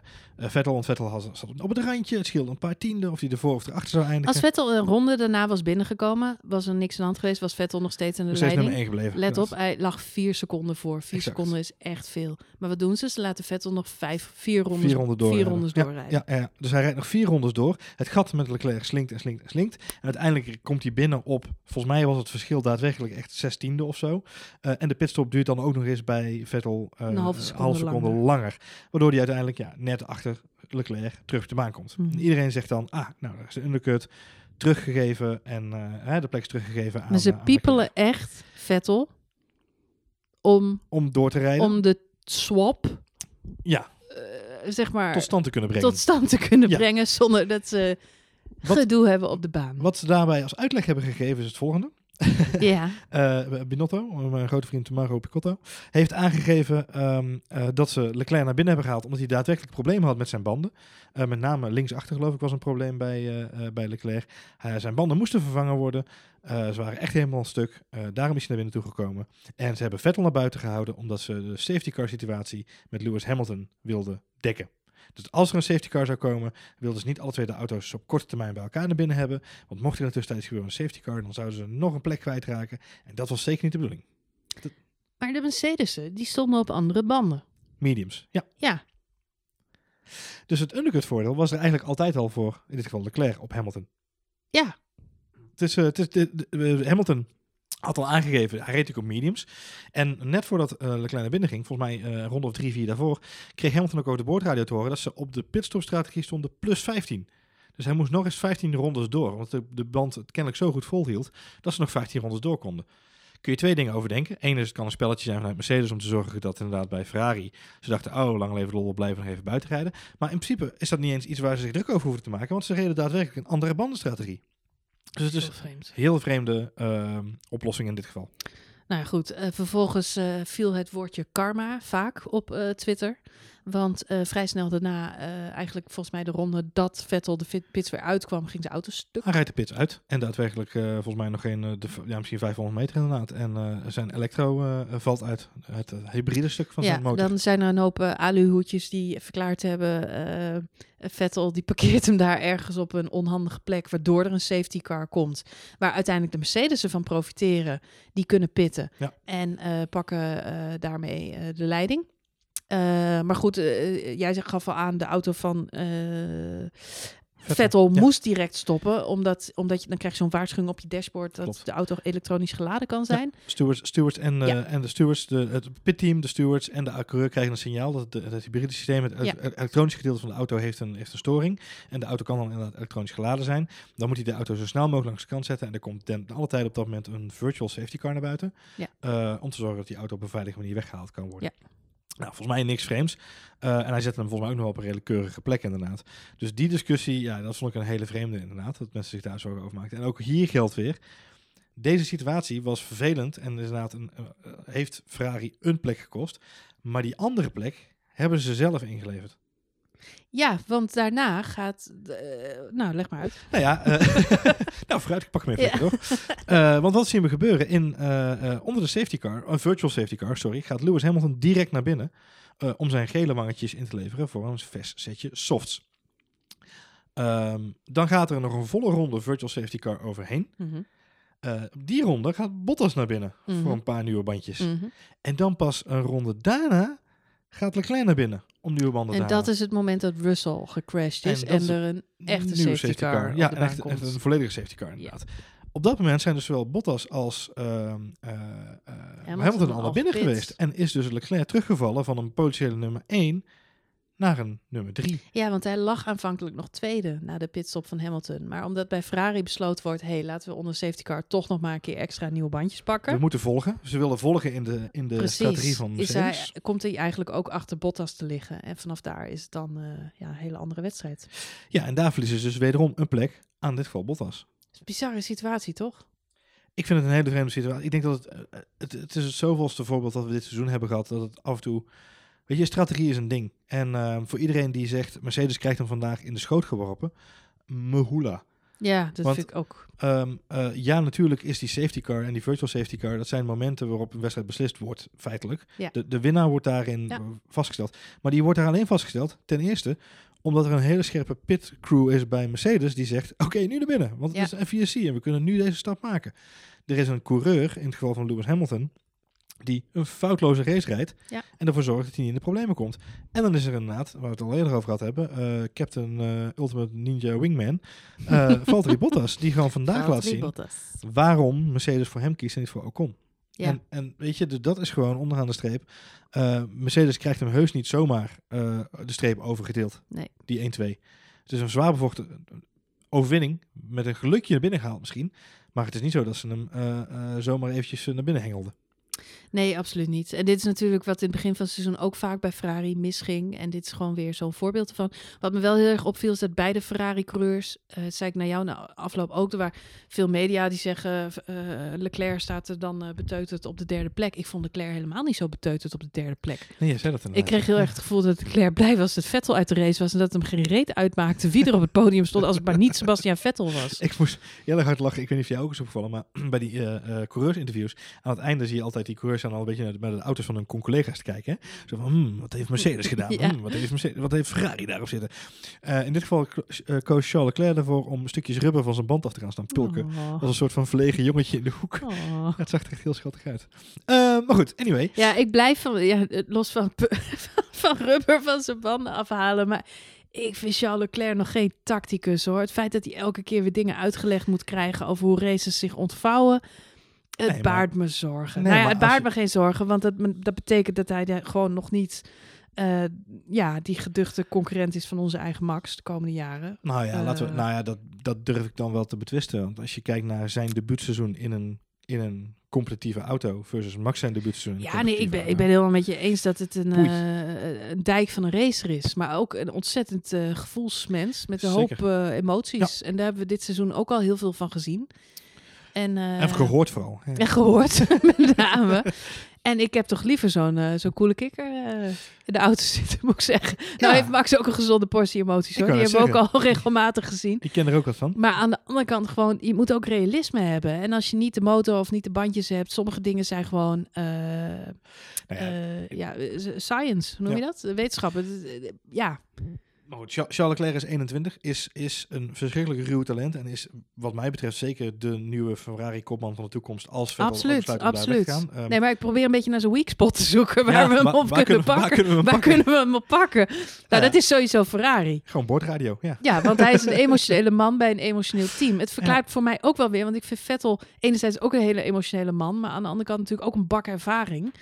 Vettel, want Vettel had, zat op het randje. Het scheelde een paar tienden of hij ervoor of erachter zou eindigen. Als Vettel een ronde daarna was binnengekomen, was er niks aan de hand geweest, was Vettel nog steeds aan de leiding. nummer 1 gebleven. Let op, hij lag vier seconden voor. Vier Exact. seconden is echt veel. Maar wat doen ze? Ze laten Vettel nog vijf, vier rondes, Vier ronden door. vier rondes doorrijden. Ja, ja, ja, dus hij rijdt nog vier rondes door. Het gat met Leclerc slinkt en slinkt en slinkt. En uiteindelijk komt hij binnen op, volgens mij was het verschil daadwerkelijk echt zestiende of zo. Eh, en de pitstop duurt dan ook nog eens bij Vettel Een halve seconde langer. langer. Waardoor hij uiteindelijk ja, net achter Leclerc terug op de baan komt. Mhm. En iedereen zegt dan, ah, nou, dat is de undercut teruggegeven en eh, de plek is teruggegeven aan Maar ze aan piepelen echt Vettel om, Om door te rijden, om de swap, ja, eh, zeg maar, tot stand te kunnen brengen. tot stand te kunnen Ja. brengen zonder dat ze Wat- gedoe hebben op de baan. Wat ze daarbij als uitleg hebben gegeven is het volgende. Ja, Eh, Binotto, mijn grote vriend Mauro Picotto, heeft aangegeven ehm, eh, dat ze Leclerc naar binnen hebben gehaald omdat hij daadwerkelijk problemen had met zijn banden. Eh, met name linksachter geloof ik was een probleem bij, bij Leclerc. Zijn banden moesten vervangen worden. Ze waren echt helemaal stuk. Daarom is hij naar binnen toegekomen. En ze hebben Vettel naar buiten gehouden omdat ze de safety car situatie met Lewis Hamilton wilden dekken. Dus als er een safety car zou komen, wilden ze niet alle twee de auto's op korte termijn bij elkaar naar binnen hebben. Want mocht er in de tussentijd gebeuren een safety car, dan zouden ze nog een plek kwijtraken. En dat was zeker niet de bedoeling. maar de Mercedes'en, die stonden op andere banden. Mediums, ja. Ja, Dus het undercut voordeel was er eigenlijk altijd al voor, in dit geval Leclerc, op Hamilton. ja. Het is, eh, het is de, de- de- Hamilton had al aangegeven, hij reed natuurlijk op mediums. En net voordat eh, Leclerc naar binnen ging, volgens mij eh, een ronde of drie, vier daarvoor, kreeg Hamilton ook over de boordradio te horen dat ze op de pitstopstrategie stonden plus 15. Dus hij moest nog eens 15 rondes door, want de, band het kennelijk zo goed volhield dat ze nog 15 rondes door konden. Kun je twee dingen overdenken. Eén is, het kan een spelletje zijn vanuit Mercedes om te zorgen dat inderdaad bij Ferrari ze dachten, oh, lang leven lol, blijven nog even buiten rijden. Maar in principe is dat niet eens iets waar ze zich druk over hoeven te maken, want ze reden daadwerkelijk een andere bandenstrategie. Dus het is vreemd. heel vreemde ehm, oplossing in dit geval. Nou ja, goed. eh, vervolgens eh, viel het woordje karma vaak op eh, Twitter. Want eh, vrij snel daarna, eh, eigenlijk volgens mij de ronde dat Vettel de pits weer uitkwam, ging zijn auto stuk. Hij rijdt de pits uit en daadwerkelijk eh, volgens mij nog geen, de, ja, misschien 500 meter inderdaad. En zijn elektro valt uit, het hybride stuk van ja, zijn motor. dan zijn er een hoop uh, aluhoedjes die verklaard hebben. Vettel die parkeert hem daar ergens op een onhandige plek, waardoor er een safety car komt. Waar uiteindelijk de Mercedes ervan profiteren. Die kunnen pitten Ja. en pakken daarmee de leiding. Eh, maar goed, eh, jij gaf al aan, de auto van eh, Vettel, ja. moest direct stoppen, omdat, omdat je dan krijg je zo'n waarschuwing op je dashboard dat Klopt. de auto elektronisch geladen kan zijn. Stewards, stewards en, Ja. en de stewards, de, het pitteam, de stewards en de coureur krijgen een signaal dat de, het hybride systeem, het, Ja. het elektronische gedeelte van de auto heeft een, heeft een storing. En de auto kan dan inderdaad elektronisch geladen zijn. Dan moet hij de auto zo snel mogelijk langs de kant zetten. En er komt ten alle tijden op dat moment een virtual safety car naar buiten. Ja. Om te zorgen dat die auto op een veilige manier weggehaald kan worden. Ja. Nou, volgens mij niks vreemds. Eh, en hij zette hem volgens mij ook nog op een redelijk keurige plek inderdaad. Dus die discussie, ja, dat vond ik een hele vreemde inderdaad. Dat mensen zich daar zorgen over maakten. En ook hier geldt weer. Deze situatie was vervelend en inderdaad een, eh, heeft Ferrari een plek gekost. Maar die andere plek hebben ze zelf ingeleverd. Ja, want daarna gaat. eh, nou, leg maar uit. Nou ja, eh, nou, vooruit, ik pak hem even lekker door. Eh, want wat zien we gebeuren? In, onder de safety car, een virtual safety car, sorry, gaat Lewis Hamilton direct naar binnen om zijn gele wangetjes in te leveren voor een vers setje softs. Ehm, dan gaat er nog een volle ronde virtual safety car overheen. Mhm, Eh, die ronde gaat Bottas naar binnen Mhm. voor een paar nieuwe bandjes. mhm. En dan pas een ronde daarna gaat Leclerc naar binnen om nieuwe banden te En dat is het moment dat Russell gecrashed is En en, er een echte nieuwe safety, car, Ja, een, echt, een volledige safety car inderdaad. Op dat moment zijn dus zowel Bottas als ehm, eh, eh, Hamilton, al naar binnen geweest. En is dus Leclerc teruggevallen van een potentiële nummer 1 naar een nummer 3. Ja, want hij lag aanvankelijk nog tweede na de pitstop van Hamilton. Maar omdat bij Ferrari besloten wordt, hé, hey, laten we onder safety car toch nog maar een keer extra nieuwe bandjes pakken. We moeten volgen. Ze willen volgen in de, in de strategie van Is hij, Mercedes. komt hij eigenlijk ook achter Bottas te liggen. En vanaf daar is het dan eh, ja, een hele andere wedstrijd. Ja, en daar verliezen ze dus wederom een plek aan dit geval Bottas. Het is een bizarre situatie, toch? Ik vind het een hele vreemde situatie. Ik denk dat het, eh, het, het is het zoveelste voorbeeld dat we dit seizoen hebben gehad. Dat het af en toe... Weet je, strategie is een ding. En eh, voor iedereen die zegt, Mercedes krijgt hem vandaag in de schoot geworpen. Mehula. Ja, dat Want- vind ik ook. Ehm, eh, ja, natuurlijk is die safety car en die virtual safety car, dat zijn momenten waarop een wedstrijd beslist wordt, feitelijk. Ja. De, de winnaar wordt daarin Ja. vastgesteld. Maar die wordt daar alleen vastgesteld, ten eerste, omdat er een hele scherpe pit crew is bij Mercedes die zegt, oké, nu naar binnen, want Ja. het is een VSC en we kunnen nu deze stap maken. Er is een coureur, in het geval van Lewis Hamilton, die een foutloze race rijdt Ja. en ervoor zorgt dat hij niet in de problemen komt. En dan is er inderdaad, waar we het al eerder over gehad hebben, eh, Captain eh, Ultimate Ninja Wingman, eh Valtteri Bottas, die gewoon vandaag laat zien Bottas. waarom Mercedes voor hem kiest en niet voor Ocon. Ja. En, en weet je, dus dat is gewoon onderaan de streep. Mercedes krijgt hem heus niet zomaar de streep overgedeeld. Nee. Die 1-2. Het is een zwaar bevochten overwinning. Met een gelukje naar binnen gehaald misschien. Maar het is niet zo dat ze hem zomaar eventjes naar binnen hengelden. Nee, absoluut niet. En dit is natuurlijk wat in het begin van het seizoen ook vaak bij Ferrari misging. En dit is gewoon weer zo'n voorbeeld ervan. Wat me wel heel erg opviel is dat beide Ferrari-coureurs, dat zei ik naar jou na afloop ook, er waren veel media die zeggen eh, Leclerc staat er dan eh, beteuterd op de derde plek. Ik vond Leclerc helemaal niet zo beteuterd op de derde plek. Nee, je zei dat Ik kreeg heel erg het gevoel dat Leclerc blij was dat Vettel uit de race was en dat hem geen reet uitmaakte wie er op het podium stond als het maar niet Sebastian Vettel was. Ik moest heel erg hard lachen. Ik weet niet of jij ook is opgevallen, maar bij die coureursinterviews, aan het einde zie je altijd die coureurs al een beetje naar de, naar de auto's van hun collega's te kijken. Hè? Zo van, hmm, wat heeft Mercedes gedaan? Ja. Hmm, wat, heeft Mercedes, wat heeft Ferrari daarop zitten? Eh, in dit geval eh, koos Charles Leclerc ervoor om stukjes rubber van zijn band af te gaan staan pulken. Oh. Als een soort van verlegen jongetje in de hoek. Oh. Het zag er echt heel schattig uit. Eh, maar goed, anyway. Ja, ik blijf van, ja, los van, van rubber van zijn banden afhalen. Maar ik vind Charles Leclerc nog geen tacticus hoor. Het feit dat hij elke keer weer dingen uitgelegd moet krijgen over hoe races zich ontvouwen. Het Nee, maar- baart me zorgen. Nee, nou ja, het baart me geen zorgen, want dat, dat betekent dat hij gewoon nog niet eh, ja, die geduchte concurrent is van onze eigen Max de komende jaren. Nou ja, laten we, Eh. nou ja dat, dat durf ik dan wel te betwisten. Want als je kijkt naar zijn debuutseizoen in een, in een competitieve auto versus Max zijn debuutseizoen. Ja, nee, ik ben, auto. ik ben helemaal met je eens dat het een, eh, een dijk van een racer is. Maar ook een ontzettend gevoelsmens met een Zeker. hoop emoties. En daar hebben we dit seizoen ook al heel veel van gezien. En, eh, En gehoord vooral. Ja. En gehoord, met name. En ik heb toch liever zo'n eh, zo'n coole kikker eh, in de auto zitten, moet ik zeggen. Nou heeft Max ook een gezonde portie emoties hoor. Die hebben we ook al regelmatig gezien. Ik ken er ook wat van. Maar aan de andere kant gewoon, je moet ook realisme hebben. En als je niet de motor of niet de bandjes hebt, sommige dingen zijn gewoon, eh, Nou ja, ja, science, hoe noem je dat? Wetenschappen. Ja, maar goed, Charles Leclerc is 21, is, is een verschrikkelijk ruw talent en is wat mij betreft zeker de nieuwe Ferrari-kopman van de toekomst als Vettel absoluut, absoluut. gaan. Ehm, Nee, maar ik probeer een beetje naar zo'n weak spot te zoeken waar ja, we hem op waar kunnen, pakken. kunnen we hem waar pakken? kunnen we hem op pakken? Nou, Ja. dat is sowieso Ferrari. Gewoon bordradio, ja. Ja, want hij is een emotionele man bij een emotioneel team. Het verklaart voor mij ook wel weer, want ik vind Vettel enerzijds ook een hele emotionele man, maar aan de andere kant natuurlijk ook een bak ervaring.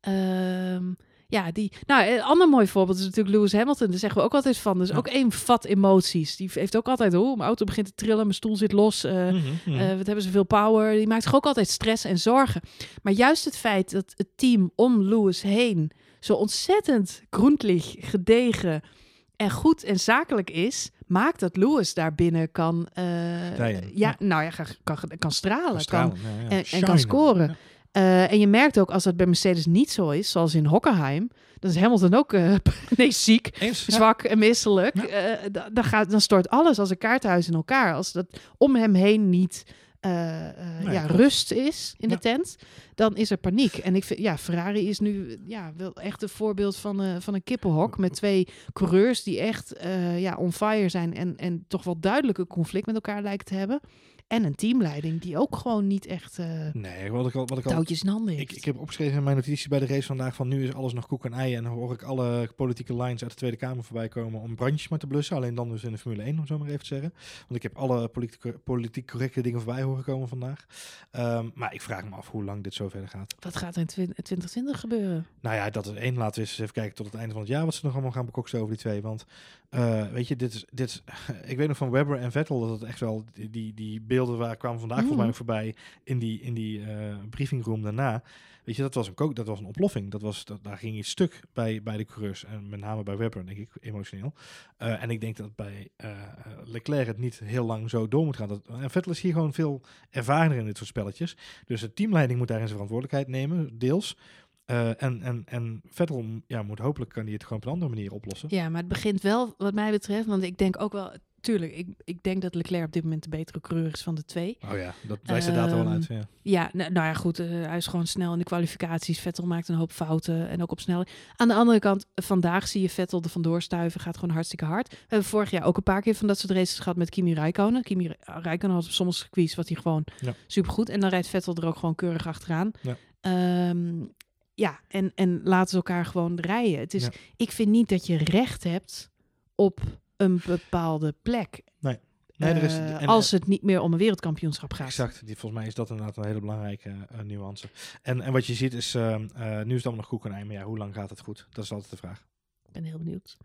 Ehm, ja, die. Nou, een ander mooi voorbeeld is natuurlijk Lewis Hamilton. Daar zeggen we ook altijd van. Dus Ja. ook één vat emoties. Die heeft ook altijd, oh, mijn auto begint te trillen, mijn stoel zit los. mhm. eh, wat hebben ze veel power? Die maakt zich ook altijd stress en zorgen. Maar juist het feit dat het team om Lewis heen zo ontzettend grondlich, gedegen en goed en zakelijk is, maakt dat Lewis daar binnen kan, eh, ja, ja. nou ja, kan, kan, stralen, Kan stralen, kan, ja, ja. en, en kan scoren. Eh, en je merkt ook als dat bij Mercedes niet zo is, zoals in Hockenheim, dan is Hamilton ook eh, nee, ziek, Eens? Ja. zwak en misselijk. Ja. Eh, da- dan, gaat, dan stort alles als een kaarthuis in elkaar. Als dat om hem heen niet Nee, ja, rust is in de tent, dan is er paniek. En ik vind, ja, Ferrari is nu ja, wel echt een voorbeeld van, van een kippenhok met twee coureurs die echt ja, on fire zijn en, en toch wel duidelijk een conflict met elkaar lijken te hebben. En een teamleiding die ook gewoon niet echt eh, Nee, wat ik al, wat ik al touwtjes in handen heeft. Ik, ik heb opgeschreven in mijn notities bij de race vandaag van nu is alles nog koek en ei. En dan hoor ik alle politieke lines uit de Tweede Kamer voorbij komen om brandjes maar te blussen. Alleen dan dus in de Formule 1, om zo maar even te zeggen. Want ik heb alle politiek, politiek correcte dingen voorbij horen komen vandaag. Ehm, maar ik vraag me af hoe lang dit zo verder gaat. Wat gaat er in twin- 2020 gebeuren? Nou ja, dat is één. Laten we eens even kijken tot het einde van het jaar wat ze nog allemaal gaan bekoksen over die twee. Want eh, weet je, dit is, dit is, ik weet nog van Webber en Vettel dat het echt wel die, die, die beelden waar kwamen vandaag volgens mij nog voorbij in die, in die eh briefingroom daarna. Weet je, dat was een, ko- dat was een oploffing. Dat was, dat, daar ging iets stuk bij, bij de coureurs. En met name bij Webber, denk ik, emotioneel. Eh, en ik denk dat bij eh, Leclerc het niet heel lang zo door moet gaan. Dat, en Vettel is hier gewoon veel ervarener in dit soort spelletjes. Dus de teamleiding moet daarin zijn verantwoordelijkheid nemen, deels. Eh, en, en, en Vettel ja, moet hopelijk kan hij het gewoon op een andere manier oplossen. Ja, maar het begint wel, wat mij betreft, want ik denk ook wel, tuurlijk, ik, ik denk dat Leclerc op dit moment de betere coureur is van de twee. Oh ja, dat wijst de data wel uit. Ja. Ja, nou, nou ja, goed, eh, hij is gewoon snel in de kwalificaties. Vettel maakt een hoop fouten en ook op snelheid. Aan de andere kant, vandaag zie je Vettel er vandoor stuiven, gaat gewoon hartstikke hard. We hebben vorig jaar ook een paar keer van dat soort races gehad met Kimi Räikkönen. Kimi Räikkönen had sommige circuits wat hij gewoon Ja. supergoed. En dan rijdt Vettel er ook gewoon keurig achteraan. Ja. Ehm, ja, en, en laten ze elkaar gewoon rijden. Het is, Ja. Ik vind niet dat je recht hebt op een bepaalde plek. Nee, er is, eh, en- als het niet meer om een wereldkampioenschap gaat. Exact. Die, volgens mij is dat inderdaad een hele belangrijke eh, nuance. En, en wat je ziet is, ehm, eh, nu is het allemaal nog koek en ei, maar ja, hoe lang gaat het goed? Dat is altijd de vraag. Ik ben heel benieuwd.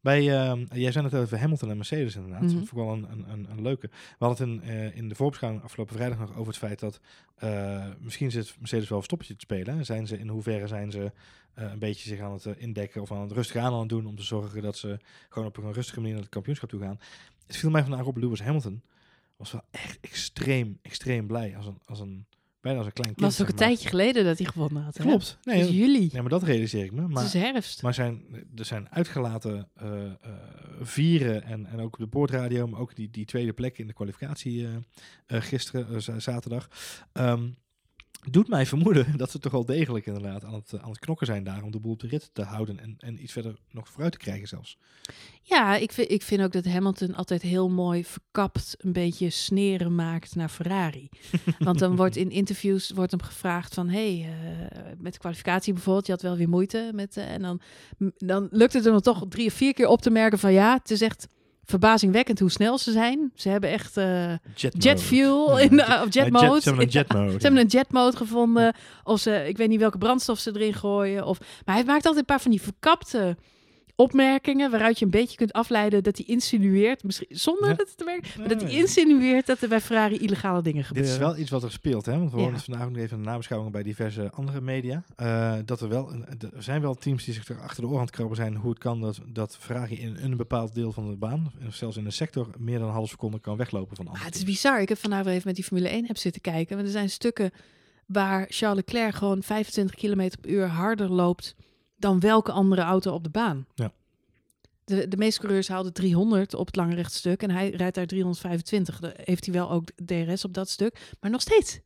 Bij, ehm, jij zei het over Hamilton en Mercedes inderdaad. Mhm. Dat vond ik wel een, een, een, een leuke. We hadden het in, eh, in de voorbeschouwing afgelopen vrijdag nog over het feit dat eh, misschien zit Mercedes wel een stoppetje te spelen. Zijn ze, in hoeverre zijn ze eh, een beetje zich aan het indekken of aan het rustig aan aan het doen om te zorgen dat ze gewoon op een rustige manier naar het kampioenschap toe gaan. Het viel mij vandaag op Lewis Hamilton. Was wel echt extreem, extreem blij. Als een, als een, bijna als een klein kind. Het was ook een maar. tijdje geleden dat hij gewonnen had. hè? Klopt. Het Nee, is juli. nee, maar dat realiseer ik me. Maar, het is herfst. maar zijn, er zijn uitgelaten eh, eh, vieren en, en ook de boordradio, maar ook die, die tweede plek in de kwalificatie eh, gisteren, zaterdag. ehm, doet mij vermoeden dat ze toch wel degelijk inderdaad aan het, aan het knokken zijn daar om de boel op de rit te houden en, en iets verder nog vooruit te krijgen zelfs. Ja, ik vind, ik vind ook dat Hamilton altijd heel mooi verkapt een beetje sneren maakt naar Ferrari. Want dan wordt in interviews wordt hem gevraagd van... hey, eh, met de kwalificatie bijvoorbeeld, je had wel weer moeite met... eh, en dan, dan lukt het er nog toch drie of vier keer op te merken van... ja, het is echt verbazingwekkend hoe snel ze zijn. Ze hebben echt eh, Jet, fuel, Ja, in, jet- of jet ja, mode. ze hebben een Ja. jet mode. Ze hebben een jet mode gevonden. Of ze, ik weet niet welke brandstof ze erin gooien. Of, maar hij maakt altijd een paar van die verkapte opmerkingen. waaruit je een beetje kunt afleiden dat hij insinueert. Misschien zonder Ja. dat het te merken. Maar dat hij insinueert dat er bij Ferrari illegale dingen Dit gebeuren. is wel iets wat er speelt, hè? Want we Ja. horen het vandaag ook nog even in de nabeschouwingen bij diverse andere media. eh, dat er wel, een, er zijn wel teams die zich er achter de oren aan het krabben zijn hoe het kan dat, dat Ferrari in een bepaald deel van de baan, of zelfs in een sector, meer dan een half seconde kan weglopen van Maar andere het is bizar. Ik heb vandaag wel even met die Formule 1 heb zitten kijken. Want er zijn stukken waar Charles Leclerc gewoon 25 km per uur harder loopt dan welke andere auto op de baan. Ja. De, de meeste coureurs haalden 300 op het lange rechtstuk en hij rijdt daar 325. Dan heeft hij wel ook DRS op dat stuk, maar nog steeds.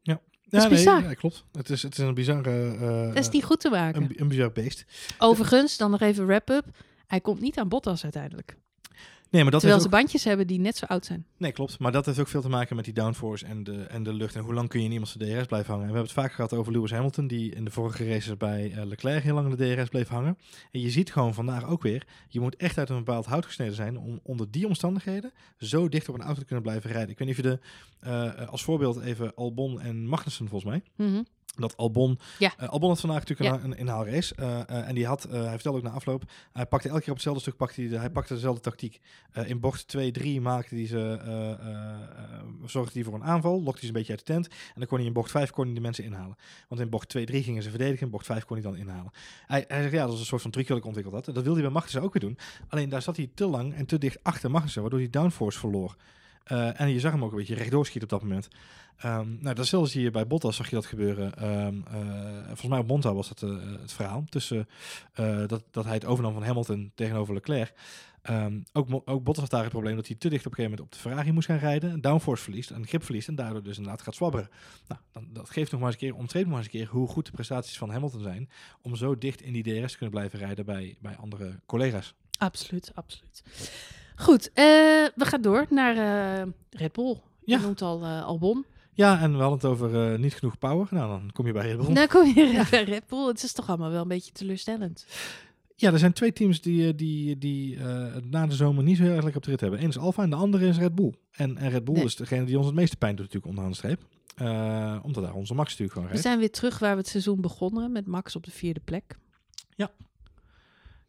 Ja, is nee, ja, klopt. Het is, het is een bizarre, eh, Dat is niet goed te maken. een, een bizar beest. Overigens, dan nog even wrap-up. Hij komt niet aan Bottas uiteindelijk. Nee, maar dat Terwijl ze ook, bandjes hebben die net zo oud zijn. nee, klopt. Maar dat heeft ook veel te maken met die downforce en de, en de lucht. En hoe lang kun je in iemands DRS blijven hangen. En we hebben het vaak gehad over Lewis Hamilton, die in de vorige races bij eh, Leclerc heel lang in de DRS bleef hangen. En je ziet gewoon vandaag ook weer, je moet echt uit een bepaald hout gesneden zijn om onder die omstandigheden zo dicht op een auto te kunnen blijven rijden. Ik weet niet of je de, eh, als voorbeeld even Albon en Magnussen volgens mij. Mhm. Dat Albon, Ja. eh, Albon had vandaag natuurlijk Ja. een, een inhaalrace. eh, eh, en die had, hij vertelde ook na afloop, hij pakte elke keer op hetzelfde stuk, pakte hij, de- hij pakte dezelfde tactiek. In bocht 2, 3 maakte hij ze, zorgde hij voor een aanval, lokte hij ze een beetje uit de tent. En dan kon hij in bocht 5 kon hij de mensen inhalen. Want in bocht 2, 3 gingen ze verdedigen, in bocht 5 kon hij dan inhalen. Hij, hij zegt, ja, dat is een soort van trucje dat ik ontwikkeld had. Dat wilde hij bij Magnussen ook weer doen. Alleen daar zat hij te lang en te dicht achter Magnussen, waardoor hij downforce verloor. Eh, en je zag hem ook een beetje rechtdoor schieten op dat moment. Ehm, nou, datzelfde zie je bij Bottas, zag je dat gebeuren. Ehm, eh, volgens mij op Monza was dat eh, het verhaal. Tussen dat, dat hij het overnam van Hamilton tegenover Leclerc. Ehm, ook, ook Bottas had daar het probleem dat hij te dicht op een gegeven moment op de Ferrari moest gaan rijden. Downforce verliest, een grip verliest en daardoor dus inderdaad gaat zwabberen. Nou, dan, dat geeft nog maar eens een keer, omtreedt nog maar eens een keer hoe goed de prestaties van Hamilton zijn. Om zo dicht in die DRS te kunnen blijven rijden bij, bij andere collega's. Absoluut, absoluut. Goed, eh, we gaan door naar eh, Red Bull. Ja. Je noemt al eh, Albon. Ja, en we hadden het over niet genoeg power. Nou, dan kom je bij Red Bull. Nou kom je bij Red Bull. Het is toch allemaal wel een beetje teleurstellend. Ja, er zijn twee teams die, die, die na de zomer niet zo heel erg lekker op de rit hebben. Eén is Alfa en de andere is Red Bull. En, en Red Bull Nee. is degene die ons het meeste pijn doet natuurlijk onderaan de streep. Eh, omdat daar onze Max natuurlijk gewoon We rijdt. zijn weer terug waar we het seizoen begonnen met Max op de vierde plek. Ja.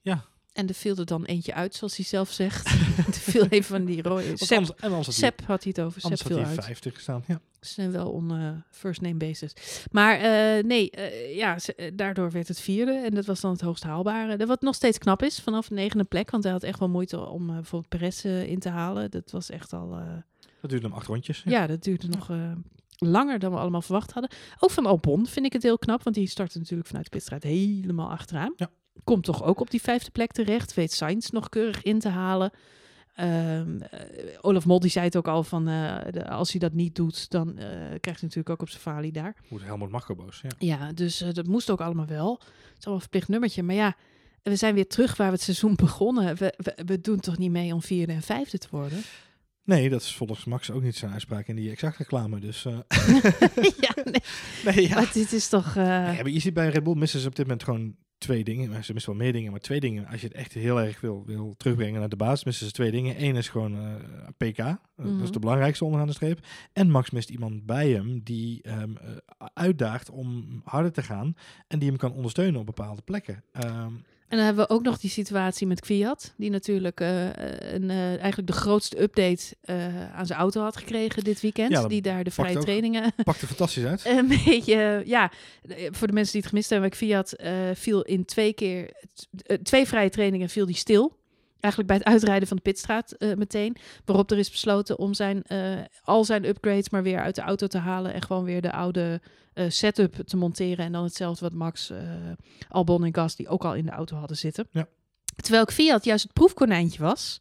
Ja. En er viel er dan eentje uit, zoals hij zelf zegt. er viel een van die rode... Sepp, anders, en anders had had hij het over. Sepp viel hij uit. 50 gestaan. Ja. Ze zijn wel on eh, first name basis. Maar eh, nee, eh, ja, daardoor werd het vierde. En dat was dan het hoogst haalbare. Wat nog steeds knap is, vanaf de negende plek. Want hij had echt wel moeite om bijvoorbeeld Perez in te halen. Dat was echt al... Dat duurde hem acht rondjes. ja. dat duurde nog langer dan we allemaal verwacht hadden. Ook van Albon vind ik het heel knap. Want die startte natuurlijk vanuit de pitstraat helemaal achteraan. Ja. Komt toch ook op die vijfde plek terecht. Weet Sainz nog keurig in te halen. Ehm, eh, Olaf Mol die zei het ook al van eh, de- als hij dat niet doet, dan eh, krijgt hij natuurlijk ook op zijn falie daar. Moet Helmut Marco boos. Ja. Ja, dus dat moest ook allemaal wel. Het is allemaal een verplicht nummertje. Maar ja, we zijn weer terug waar we het seizoen begonnen. We, we, we doen toch niet mee om vierde en vijfde te worden? Nee, dat is volgens Max ook niet zijn uitspraak in die exact reclame. Dus ja, nee, nee, ja. maar dit is toch... eh, Ja, maar je ziet bij Red Bull missen ze op dit moment gewoon twee dingen. Maar Ze missen wel meer dingen, maar twee dingen. Als je het echt heel erg wil, wil terugbrengen naar de basis, missen ze twee dingen. Eén is gewoon eh, PK. Eh, Dat Mhm. is de belangrijkste onderaan de streep. En Max mist iemand bij hem die hem eh, uitdaagt om harder te gaan. En die hem kan ondersteunen op bepaalde plekken. Ehm, En dan hebben we ook nog die situatie met Kwiat, die natuurlijk eh, een, eh, eigenlijk de grootste update eh, aan zijn auto had gekregen dit weekend. Ja, die daar de vrije ook. trainingen pakt er fantastisch uit. een beetje, ja, eh, voor de mensen die het gemist hebben, Kwiat eh viel in twee keer, eh, twee vrije trainingen viel die stil. Eigenlijk bij het uitrijden van de pitstraat eh, meteen. Waarop er is besloten om zijn, eh, al zijn upgrades maar weer uit de auto te halen. En gewoon weer de oude eh, setup te monteren. En dan hetzelfde wat Max, Albon en Gasly ook al in de auto hadden zitten. Ja. Terwijl Fiat juist het proefkonijntje was.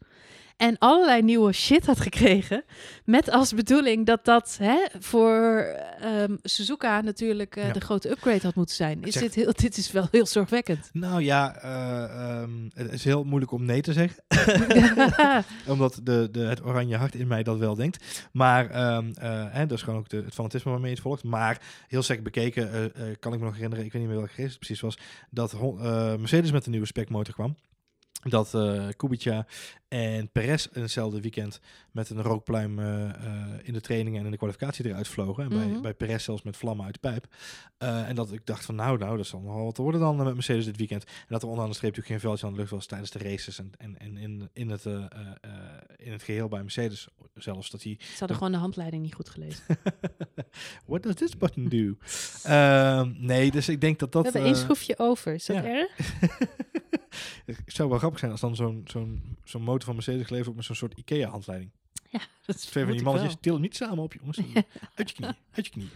En allerlei nieuwe shit had gekregen. Met als bedoeling dat dat hè, voor ehm, Suzuka natuurlijk eh, Ja. de grote upgrade had moeten zijn. Is Zeg- dit, heel, dit is wel heel zorgwekkend. Nou ja, eh, ehm, het is heel moeilijk om nee te zeggen. Omdat de, de, het oranje hart in mij dat wel denkt. Maar ehm, eh, hè, dat is gewoon ook de, het fanatisme waarmee je het volgt. Maar heel sec bekeken kan ik me nog herinneren, ik weet niet meer welke race het precies was, dat Mercedes met een nieuwe specmotor kwam. Dat eh Kubica en Perez in hetzelfde weekend met een rookpluim eh, eh, in de trainingen en in de kwalificatie eruit vlogen. En bij, Mhm. bij Perez zelfs met vlammen uit de pijp. En dat ik dacht van nou, nou, dat zal nog wel wat worden dan met Mercedes dit weekend. En dat er onderaan de streep natuurlijk geen veldje aan de lucht was tijdens de races. En, en, en in, in, het, in het geheel bij Mercedes zelfs. Dat hij Ze hadden gewoon de handleiding niet goed gelezen. What does this button do? Ehm, nee, dus ik denk dat dat... We hebben één schroefje over. Is dat ja. erg? het zou wel grappig zijn als dan zo'n zo'n zo'n motor van Mercedes geleverd wordt met zo'n soort IKEA-handleiding. Dat is Twee van die mannetjes, til hem niet samen op, jongens. Uit je knieën, uit je knieën.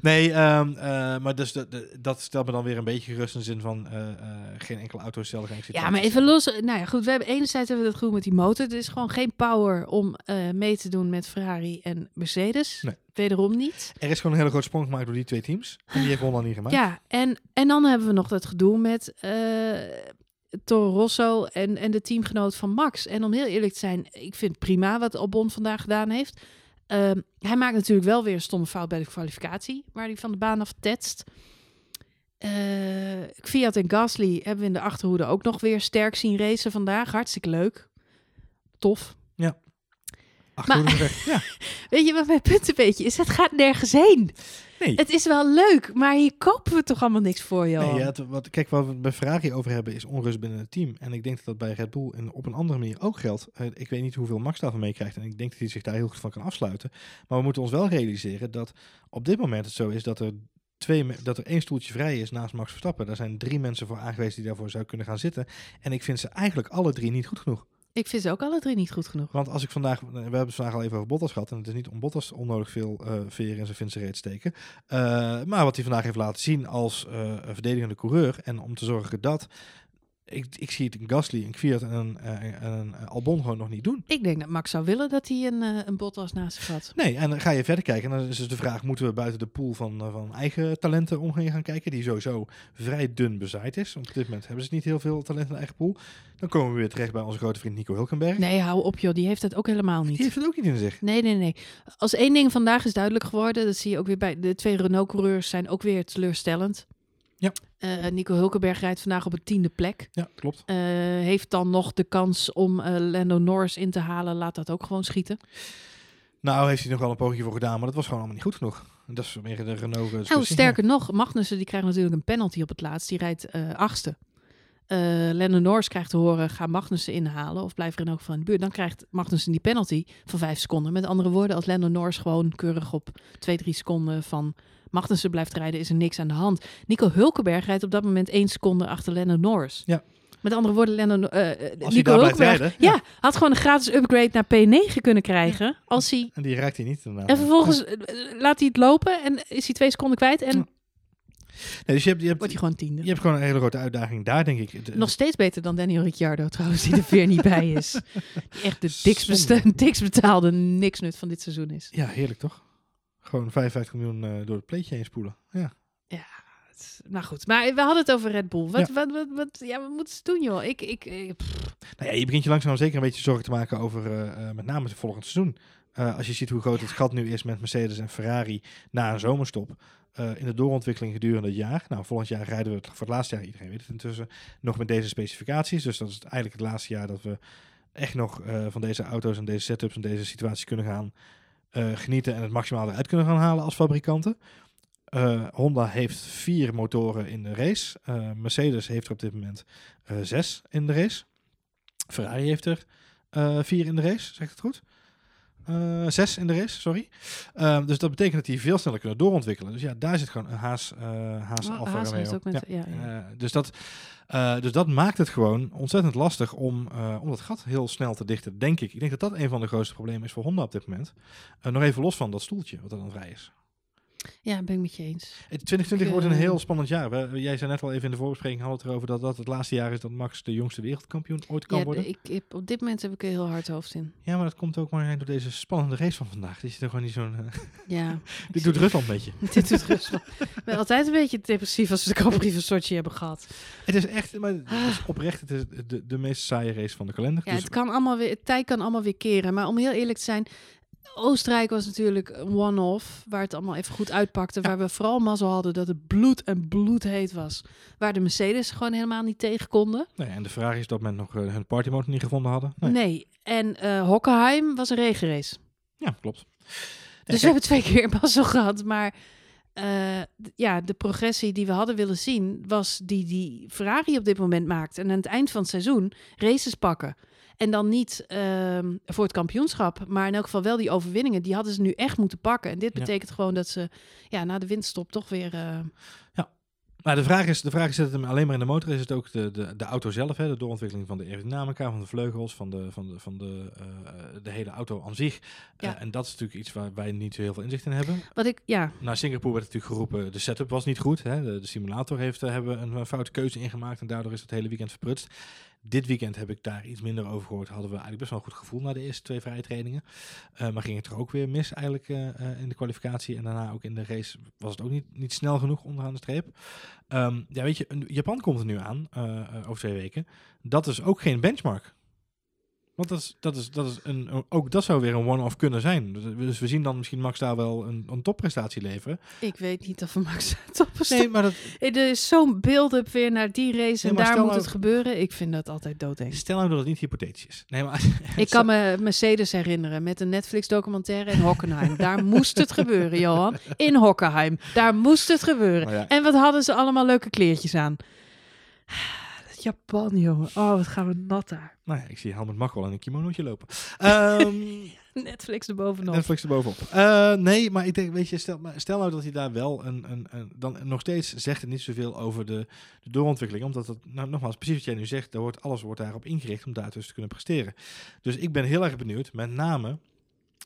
Nee, ehm, eh, maar dus de, de- dat stelt me dan weer een beetje gerust in de zin van eh, eh, geen enkele auto is zelf Ja, maar even los. Nou ja, goed. We hebben enerzijds hebben we het goed met die motor. Er is gewoon geen power om mee te doen met Ferrari en Mercedes. Nee. Wederom niet. Er is gewoon een hele grote sprong gemaakt door die twee teams. En die heeft Honda niet gemaakt. Ja, en, en dan hebben we nog dat gedoe met Toro Rosso en, en de teamgenoot van Max. En om heel eerlijk te zijn, ik vind prima wat Albon vandaag gedaan heeft. Ehm, hij maakt natuurlijk wel weer een stomme fout bij de kwalificatie, waar hij van de baan af tetst. Eh, Fiat en Gasly hebben we in de achterhoede ook nog weer sterk zien racen vandaag. Hartstikke leuk. Tof. Achterhoede weg. Ja, Weet je wat mijn punt een beetje is? Het gaat nergens heen. Nee. Het is wel leuk, maar hier kopen we toch allemaal niks voor, joh. Nee, ja, het- wat, kijk, wat we het bij Ferrari over hebben is onrust binnen het team. En ik denk dat dat bij Red Bull en op een andere manier ook geldt. Eh, ik weet niet hoeveel Max daarvan meekrijgt. En ik denk dat hij zich daar heel goed van kan afsluiten. Maar we moeten ons wel realiseren dat op dit moment het zo is dat er, twee, dat er één stoeltje vrij is naast Max Verstappen. Daar zijn drie mensen voor aangewezen die daarvoor zou kunnen gaan zitten. En ik vind ze eigenlijk alle drie niet goed genoeg. Ik vind ze ook alle drie niet goed genoeg. Want als ik vandaag, we hebben het vandaag al even over Bottas gehad. En het is niet om Bottas onnodig veel uh, veer in zijn Finse reet steken. Uh, maar wat hij vandaag heeft laten zien als uh, verdedigende coureur. En om te zorgen dat ik, ik zie het in Gasly, een Kwiat en een, uh, een Albon gewoon nog niet doen. Ik denk dat Max zou willen dat hij een, uh, een Bottas naast zich had. Nee, en dan ga je verder kijken. En dan is dus de vraag, moeten we buiten de pool van, van eigen talenten omheen gaan kijken? Die sowieso vrij dun bezaaid is. Op dit moment hebben ze niet heel veel talent in de eigen pool. Dan komen we weer terecht bij onze grote vriend Nico Hulkenberg. Nee, hou op joh, die heeft het ook helemaal niet. Die heeft het ook niet in zich. Nee, nee, nee. Als één ding vandaag is duidelijk geworden, dat zie je ook weer bij de twee Renault-coureurs zijn ook weer teleurstellend. Ja. Uh, Nico Hulkenberg rijdt vandaag op een tiende plek. Ja, klopt. Uh, heeft dan nog de kans om uh, Lando Norris in te halen. Laat dat ook gewoon schieten. Nou, heeft hij nog wel een poging voor gedaan, maar dat was gewoon allemaal niet goed genoeg. Dat is meer de Renault. Nou, sterker nog, Magnussen die krijgt natuurlijk een penalty op het laatst. Die rijdt achtste. Lando Norris krijgt te horen, ga Magnussen inhalen of blijf er in elk geval in de buurt. Dan krijgt Magnussen die penalty van vijf seconden. Met andere woorden, als Lando Norris gewoon keurig op twee, drie seconden van Magnussen blijft rijden, is er niks aan de hand. Nico Hulkenberg rijdt op dat moment één seconde achter Lennon Norris. Ja. Met andere woorden, Lennon, uh, Nico Hulkenberg rijden, ja. ja. had gewoon een gratis upgrade naar P9 kunnen krijgen. Ja. Als hij... En die raakt hij niet. En vervolgens uh, laat hij het lopen en is hij twee seconden kwijt en... Nee, dus je hebt, je hebt, Wordt gewoon tiende. Je hebt gewoon een hele grote uitdaging daar, denk ik. Nog steeds beter dan Daniel Ricciardo trouwens, die er weer niet bij is. Die echt de dikst, betaalde niks nut van dit seizoen is. Ja, heerlijk toch? Gewoon 55 miljoen uh, door het pleetje heen spoelen. Ja. Ja, het, nou goed. Maar we hadden het over Red Bull. Wat, ja. wat, wat, wat, ja, wat moeten ze doen, joh? Ik, ik, ik nou ja, je begint je langzaam zeker een beetje zorgen te maken over uh, uh, met name het volgende seizoen. Uh, als je ziet hoe groot het gat nu is met Mercedes en Ferrari na een zomerstop. In de doorontwikkeling gedurende het jaar. Nou, volgend jaar rijden we het voor het laatste jaar, iedereen weet het intussen, nog met deze specificaties. Dus dat is eigenlijk het laatste jaar dat we echt nog van deze auto's en deze setups en deze situaties kunnen gaan uh, genieten en het maximaal eruit kunnen gaan halen als fabrikanten. Honda heeft vier motoren in de race. Mercedes heeft er op dit moment zes in de race. Ferrari heeft er vier in de race, zegt het goed? Zes in de race, sorry. dus dat betekent dat die veel sneller kunnen doorontwikkelen. Dus ja, daar zit gewoon een Haas, Haas oh, Alfa Haas Romeo. Ook met, ja. Ja, ja. dus, dat, uh, dus dat maakt het gewoon ontzettend lastig om, uh, om dat gat heel snel te dichten, denk ik. Ik denk dat dat een van de grootste problemen is voor Honda op dit moment. Uh, nog even los van dat stoeltje wat er dan vrij is. Ja, ben ik met je eens. 2020 Ik, wordt een eh, heel spannend jaar. We, jij zei net al even in de voorbespreking, hadden het erover dat dat het laatste jaar is dat Max de jongste wereldkampioen ooit kan Ja, worden. ik, ik, op dit moment heb ik er heel hard hoofd in. Ja, maar dat komt ook maar door deze spannende race van vandaag. Die zit er gewoon niet zo'n... eh, Ja. dit doet Rusland een beetje. Dit doet Rusland. Ik ben altijd een beetje depressief als we de Grand Prix van Sochi hebben gehad. Het is echt, maar het is oprecht, het is de, de meest saaie race van de kalender. Ja, Dus- het kan allemaal weer, het tij kan allemaal weer keren. Maar om heel eerlijk te zijn, Oostenrijk was natuurlijk een one-off, waar het allemaal even goed uitpakte. Waar we vooral mazzel hadden dat het bloed en bloedheet was. Waar de Mercedes gewoon helemaal niet tegen konden. nee, en de vraag is dat men nog eh, hun partymotor niet gevonden hadden. Nee. Nee. En eh Hockenheim was een regenrace. Ja, klopt. Dus we hebben twee keer mazzel gehad. Maar eh, ja, de progressie die we hadden willen zien, was die die Ferrari op dit moment maakt. En aan het eind van het seizoen races pakken. En dan niet ehm, voor het kampioenschap, maar in elk geval wel die overwinningen. Die hadden ze nu echt moeten pakken. En dit Ja. betekent gewoon dat ze ja, na de winststop toch weer... eh, Maar de vraag is, de vraag is, zit het hem alleen maar in de motor? Is het ook de, de, de auto zelf, hè? de doorontwikkeling van de aerodynamica, van de vleugels, van de, van de, van de, eh, de hele auto aan zich? Eh, Ja. en dat is natuurlijk iets waar wij niet zo heel veel inzicht in hebben. wat ik, ja, Na Singapore werd natuurlijk geroepen, de setup was niet goed. Hè? De, de simulator heeft, eh, hebben een, een foute keuze ingemaakt en daardoor is het hele weekend verprutst. Dit weekend heb ik daar iets minder over gehoord. Hadden we eigenlijk best wel een goed gevoel na de eerste twee vrije trainingen. Eh, maar ging het er ook weer mis eigenlijk eh, eh, in de kwalificatie. En daarna ook in de race was het ook niet, niet snel genoeg onderaan de streep. Ehm, ja, weet je, Japan komt er nu aan over twee weken. Dat is ook geen benchmark. Want dat is, dat is, dat is een, ook dat zou weer een one-off kunnen zijn. Dus- Dus we zien dan misschien Max daar wel een, een topprestatie leveren. ik weet niet of Max top Nee, maar dat, Er is zo'n build-up weer naar die race en daar moet nou- het gebeuren. Ik vind dat altijd doodeng. stel nou dat het niet hypothetisch is. Nee, maar Ik kan me Mercedes herinneren met een Netflix-documentaire in Hockenheim. Daar moest het gebeuren, Johan. In Hockenheim. Daar moest het gebeuren. Ja, En wat hadden ze allemaal leuke kleertjes aan. Dat Japan, jongen. Oh, wat gaan we nat daar. Nou ja, ik zie Helmut Mak wel in een kimonootje lopen. Ehm, Netflix erbovenop. Netflix erbovenop. Uh, nee, maar ik denk, weet je, stel, stel nou dat hij daar wel een, een, een, dan nog steeds zegt het niet zoveel over de, de doorontwikkeling, omdat het, nou nogmaals, precies wat jij nu zegt, daar wordt, alles wordt daarop ingericht om daar dus te kunnen presteren. Dus ik ben heel erg benieuwd, met name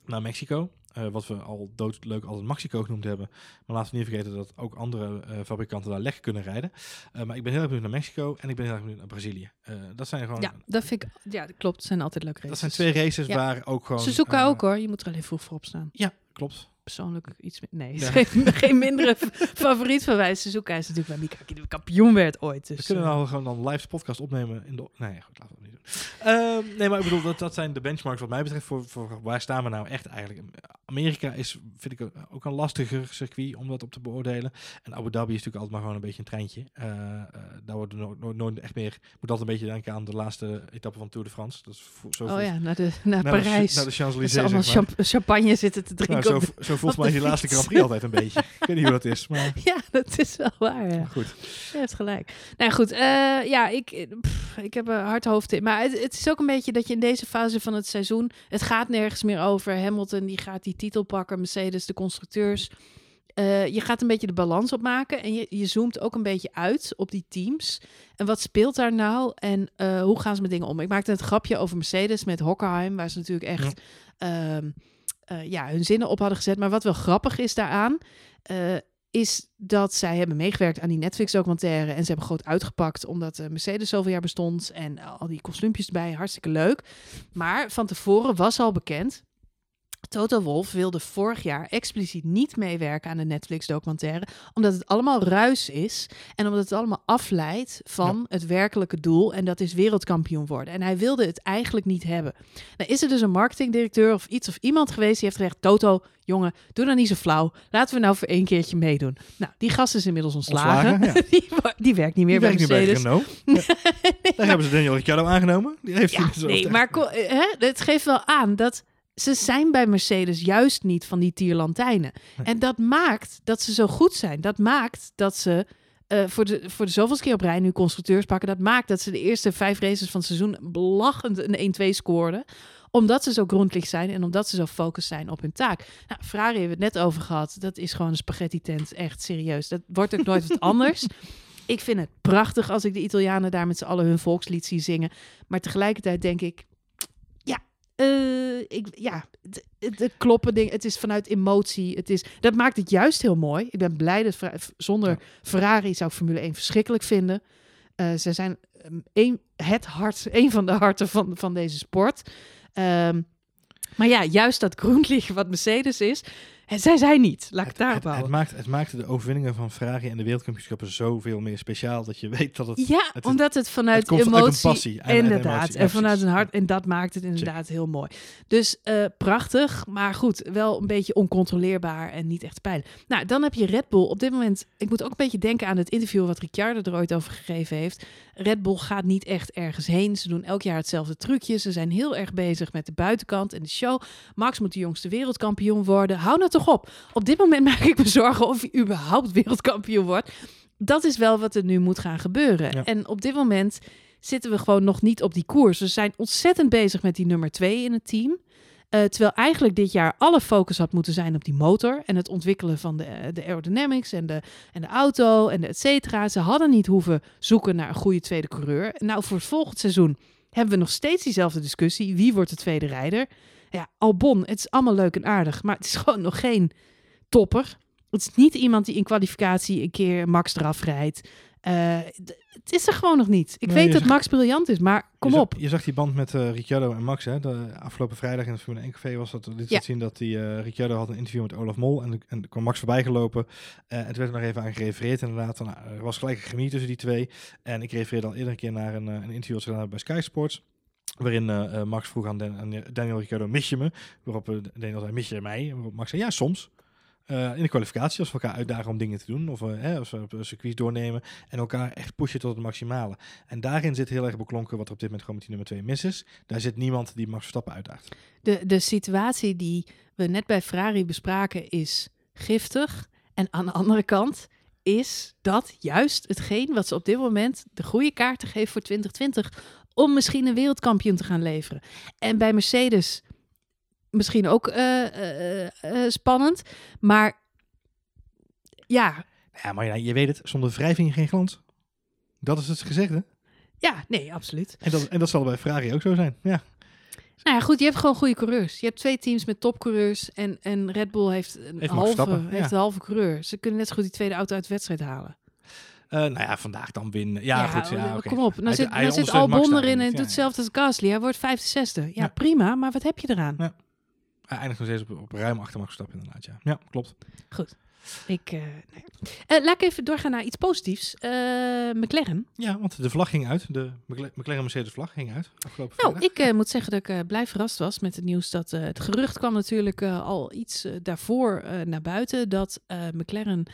naar Mexico. Uh, wat we al doodleuk altijd Mexico genoemd hebben. Maar laten we niet vergeten dat ook andere uh, fabrikanten daar lekker kunnen rijden. Uh, maar ik ben heel erg benieuwd naar Mexico en ik ben heel erg benieuwd naar Brazilië. dat zijn gewoon... Ja, dat vind ik... Ja, dat klopt. Dat zijn altijd leuke races. Dat zijn twee races ja. waar ook gewoon... Ze zoeken ook hoor. Je moet er alleen vroeg voor op staan. Ja, klopt persoonlijk iets... Nee, ja. geen, geen mindere favoriet van wij. Suzuka is natuurlijk waar Mika die kampioen werd ooit. Dus, we kunnen nou gewoon dan live podcast opnemen in de... Nee, goed, laten we dat niet doen. Uh, nee, maar ik bedoel, dat, dat zijn de benchmarks wat mij betreft voor, voor waar staan we nou echt eigenlijk. Amerika is, vind ik, ook een lastiger circuit om dat op te beoordelen. En Abu Dhabi is natuurlijk altijd maar gewoon een beetje een treintje. Uh, uh, daar wordt nooit, nooit, nooit echt meer... moet altijd een beetje denken aan de laatste etappe van Tour de France. Dat is zo oh ja, naar, de, naar, naar Parijs. De, naar de Champs-Élysées, allemaal zeg maar. champagne zitten te drinken. Nou, zo, zo voelt mij die laatste Grand Prix altijd een beetje. Ik weet niet hoe dat is, maar... Ja, dat is wel waar, ja. Goed. Je hebt gelijk. Nou goed, uh, ja, ik, pff, ik heb een hard hoofd in. Maar het, het, is ook een beetje dat je in deze fase van het seizoen... Het gaat nergens meer over. Hamilton, die gaat die titel pakken. Mercedes, de constructeurs... Uh, je gaat een beetje de balans opmaken en je, je zoomt ook een beetje uit op die teams. En wat speelt daar nou en uh, hoe gaan ze met dingen om? Ik maakte het grapje over Mercedes met Hockenheim, waar ze natuurlijk echt ja. Uh, ja, hun zinnen op hadden gezet. Maar wat wel grappig is daaraan, is dat zij hebben meegewerkt aan die Netflix-documentaire. En ze hebben groot uitgepakt omdat Mercedes zoveel jaar bestond. En al die kostuumpjes erbij, hartstikke leuk. Maar van tevoren was al bekend Toto Wolf wilde vorig jaar expliciet niet meewerken aan de Netflix-documentaire, omdat het allemaal ruis is en omdat het allemaal afleidt van ja. het werkelijke doel, en dat is wereldkampioen worden. En hij wilde het eigenlijk niet hebben. Nou is er dus een marketingdirecteur of iets of iemand geweest die heeft gezegd: Toto, jongen, doe dan niet zo flauw. Laten we nou voor één keertje meedoen. Nou, die gast is inmiddels ontslagen. ontslagen ja. die, die, werkt niet meer die bij Mercedes. Bij ja. Daar hebben ze Daniel Ricciardo aangenomen. Die heeft ja, nee, maar hè, het geeft wel aan dat ze zijn bij Mercedes juist niet van die tierlantijnen. En dat maakt dat ze zo goed zijn. Dat maakt dat ze uh, voor, de, voor de zoveelste keer op rij nu constructeurs pakken. Dat maakt dat ze de eerste vijf races van het seizoen belachend een 1-2 scoorden. Omdat ze zo grondlicht zijn en omdat ze zo focus zijn op hun taak. Nou, Ferrari hebben we het net over gehad. Dat is gewoon een spaghetti tent. Echt serieus. Dat wordt ook nooit wat anders. Ik vind het prachtig als ik de Italianen daar met z'n allen hun volkslied zie zingen. Maar tegelijkertijd denk ik, uh, ik, ja, het, kloppen ding. Het is vanuit emotie. Het is, dat maakt het juist heel mooi. Ik ben blij dat zonder ja. Ferrari zou ik Formule 1 verschrikkelijk vinden. Uh, ze zijn een, het hart, een van de harten van, van deze sport. Um, maar ja, juist dat groenlicht wat Mercedes is, en zij zijn niet. Laat ik daarop het, het, maakt, het maakt de overwinningen van Ferrari en de wereldkampioenschappen zoveel meer speciaal. Dat je weet dat het... Ja, het omdat het vanuit het emotie... Uit passie. En, inderdaad. En, en vanuit een hart. En dat maakt het inderdaad heel mooi. Dus uh, prachtig. Maar goed, wel een beetje oncontroleerbaar en niet echt pijn. Nou, dan heb je Red Bull. Op dit moment... Ik moet ook een beetje denken aan het interview wat Ricciardo er ooit over gegeven heeft. Red Bull gaat niet echt ergens heen. Ze doen elk jaar hetzelfde trucje. Ze zijn heel erg bezig met de buitenkant en de show. Max moet de jongste wereldkampioen worden. Hou nou toch op. Op dit moment maak ik me zorgen of hij überhaupt wereldkampioen wordt. Dat is wel wat er nu moet gaan gebeuren. Ja. En op dit moment zitten we gewoon nog niet op die koers. We zijn ontzettend bezig met die nummer twee in het team. Uh, terwijl eigenlijk dit jaar alle focus had moeten zijn op die motor en het ontwikkelen van de, de aerodynamics en de, en de auto en de et cetera. Ze hadden niet hoeven zoeken naar een goede tweede coureur. Nou, voor het volgend seizoen hebben we nog steeds diezelfde discussie. Wie wordt de tweede rijder? Ja, Albon, het is allemaal leuk en aardig, maar het is gewoon nog geen topper. Het is niet iemand die in kwalificatie een keer Max eraf rijdt. Uh, het is er gewoon nog niet. Ik nee, weet dat zag, Max briljant is, maar kom je op. Zag, je zag die band met uh, Ricciardo en Max. Hè? De afgelopen vrijdag in het Formule 1 Café was dat liet ja. zien dat die, uh, Ricciardo had een interview met Olaf Mol en, en er kwam Max voorbij gelopen. En toen werd er nog even aan gerefereerd inderdaad. Nou, er was gelijk een chemie tussen die twee. En ik refereerde al eerder een keer naar een, een interview dat ze gedaan hebben bij Sky Sports. Waarin uh, Max vroeg aan, Dan, aan Daniel Ricciardo, mis je me? Waarop uh, Daniel zei, mis je mij? Waarop Max zei, ja, soms. In de kwalificatie, als we elkaar uitdagen om dingen te doen, of hè, als we op circuits doornemen en elkaar echt pushen tot het maximale. En daarin zit heel erg beklonken wat er op dit moment gewoon met die nummer 2 mis is. Daar zit niemand die Max Verstappen uitdaagt. De, de situatie die we net bij Ferrari bespraken is giftig. En aan de andere kant is dat juist hetgeen wat ze op dit moment de goede kaarten geven voor 2020 om misschien een wereldkampioen te gaan leveren. En bij Mercedes misschien ook eh, eh, eh, spannend. Maar ja, Ja, maar ja, je weet het, zonder wrijving geen glans. Dat is het gezegde. ja, nee, absoluut. En dat, en dat zal bij Ferrari ook zo zijn. Ja, Nou ja, goed, je hebt gewoon goede coureurs. Je hebt twee teams met topcoureurs en, en Red Bull heeft een Heeft halve, heeft ja. een halve coureur. Ze kunnen net zo goed die tweede auto uit de wedstrijd halen. Eh, nou ja, vandaag dan winnen. Ja, goed. Ja, oh, kom op. Nou Hij- zit, hij nou zit Albon erin en doet Ja, hetzelfde als Gasly. Hij wordt vijfde, zesde. Ja, Ja. prima, maar wat heb je eraan? Ja. Hij eindigt nog steeds op, op ruim achter Max Verstappen inderdaad. Ja, ja klopt. Ik, eh, nee. Eh, laat ik even doorgaan naar iets positiefs. McLaren. Ja, want de vlag ging uit. De McLaren Mercedes vlag ging uit. Afgelopen Nou, vrijdag. ik moet zeggen dat ik blij verrast was met het nieuws dat het gerucht kwam natuurlijk al iets daarvoor naar buiten dat McLaren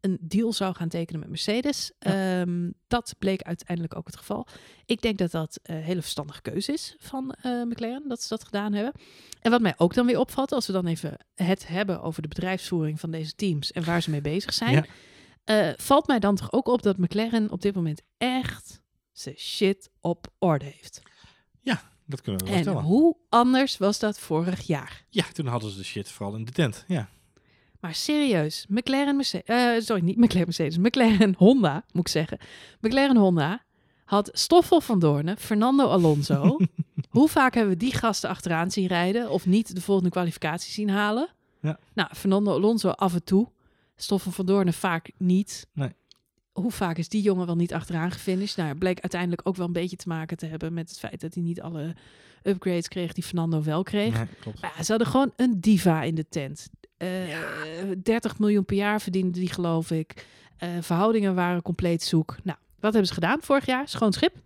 een deal zou gaan tekenen met Mercedes. Ehm, dat bleek uiteindelijk ook het geval. Ik denk dat dat een hele verstandige keuze is van eh, McLaren, dat ze dat gedaan hebben. En wat mij ook dan weer opvalt, als we dan even het hebben over de bedrijfsvoering van deze teams en waar ze mee bezig zijn, Ja. eh, valt mij dan toch ook op dat McLaren op dit moment echt zijn shit op orde heeft. Dat kunnen we wel En hoe anders was dat vorig jaar? Ja, toen hadden ze de shit vooral in de tent. Ja. Maar serieus, McLaren Mercedes, sorry, niet McLaren Mercedes, McLaren Honda, moet ik zeggen. McLaren Honda had Stoffel van Doornen, Fernando Alonso. Hoe vaak hebben we die gasten achteraan zien rijden of niet de volgende kwalificatie zien halen? Ja. Nou, Fernando Alonso af en toe, Stoffel van Doornen vaak niet. Nee. Hoe vaak is die jongen wel niet achteraan gefinished? Nou, bleek uiteindelijk ook wel een beetje te maken te hebben met het feit dat hij niet alle upgrades kreeg die Fernando wel kreeg. Nee, klopt. Maar ja, ze hadden gewoon een diva in de tent. Eh 30 miljoen per jaar verdiende die, geloof ik. Eh, verhoudingen waren compleet zoek. Nou, wat hebben ze gedaan vorig jaar? Schoon schip.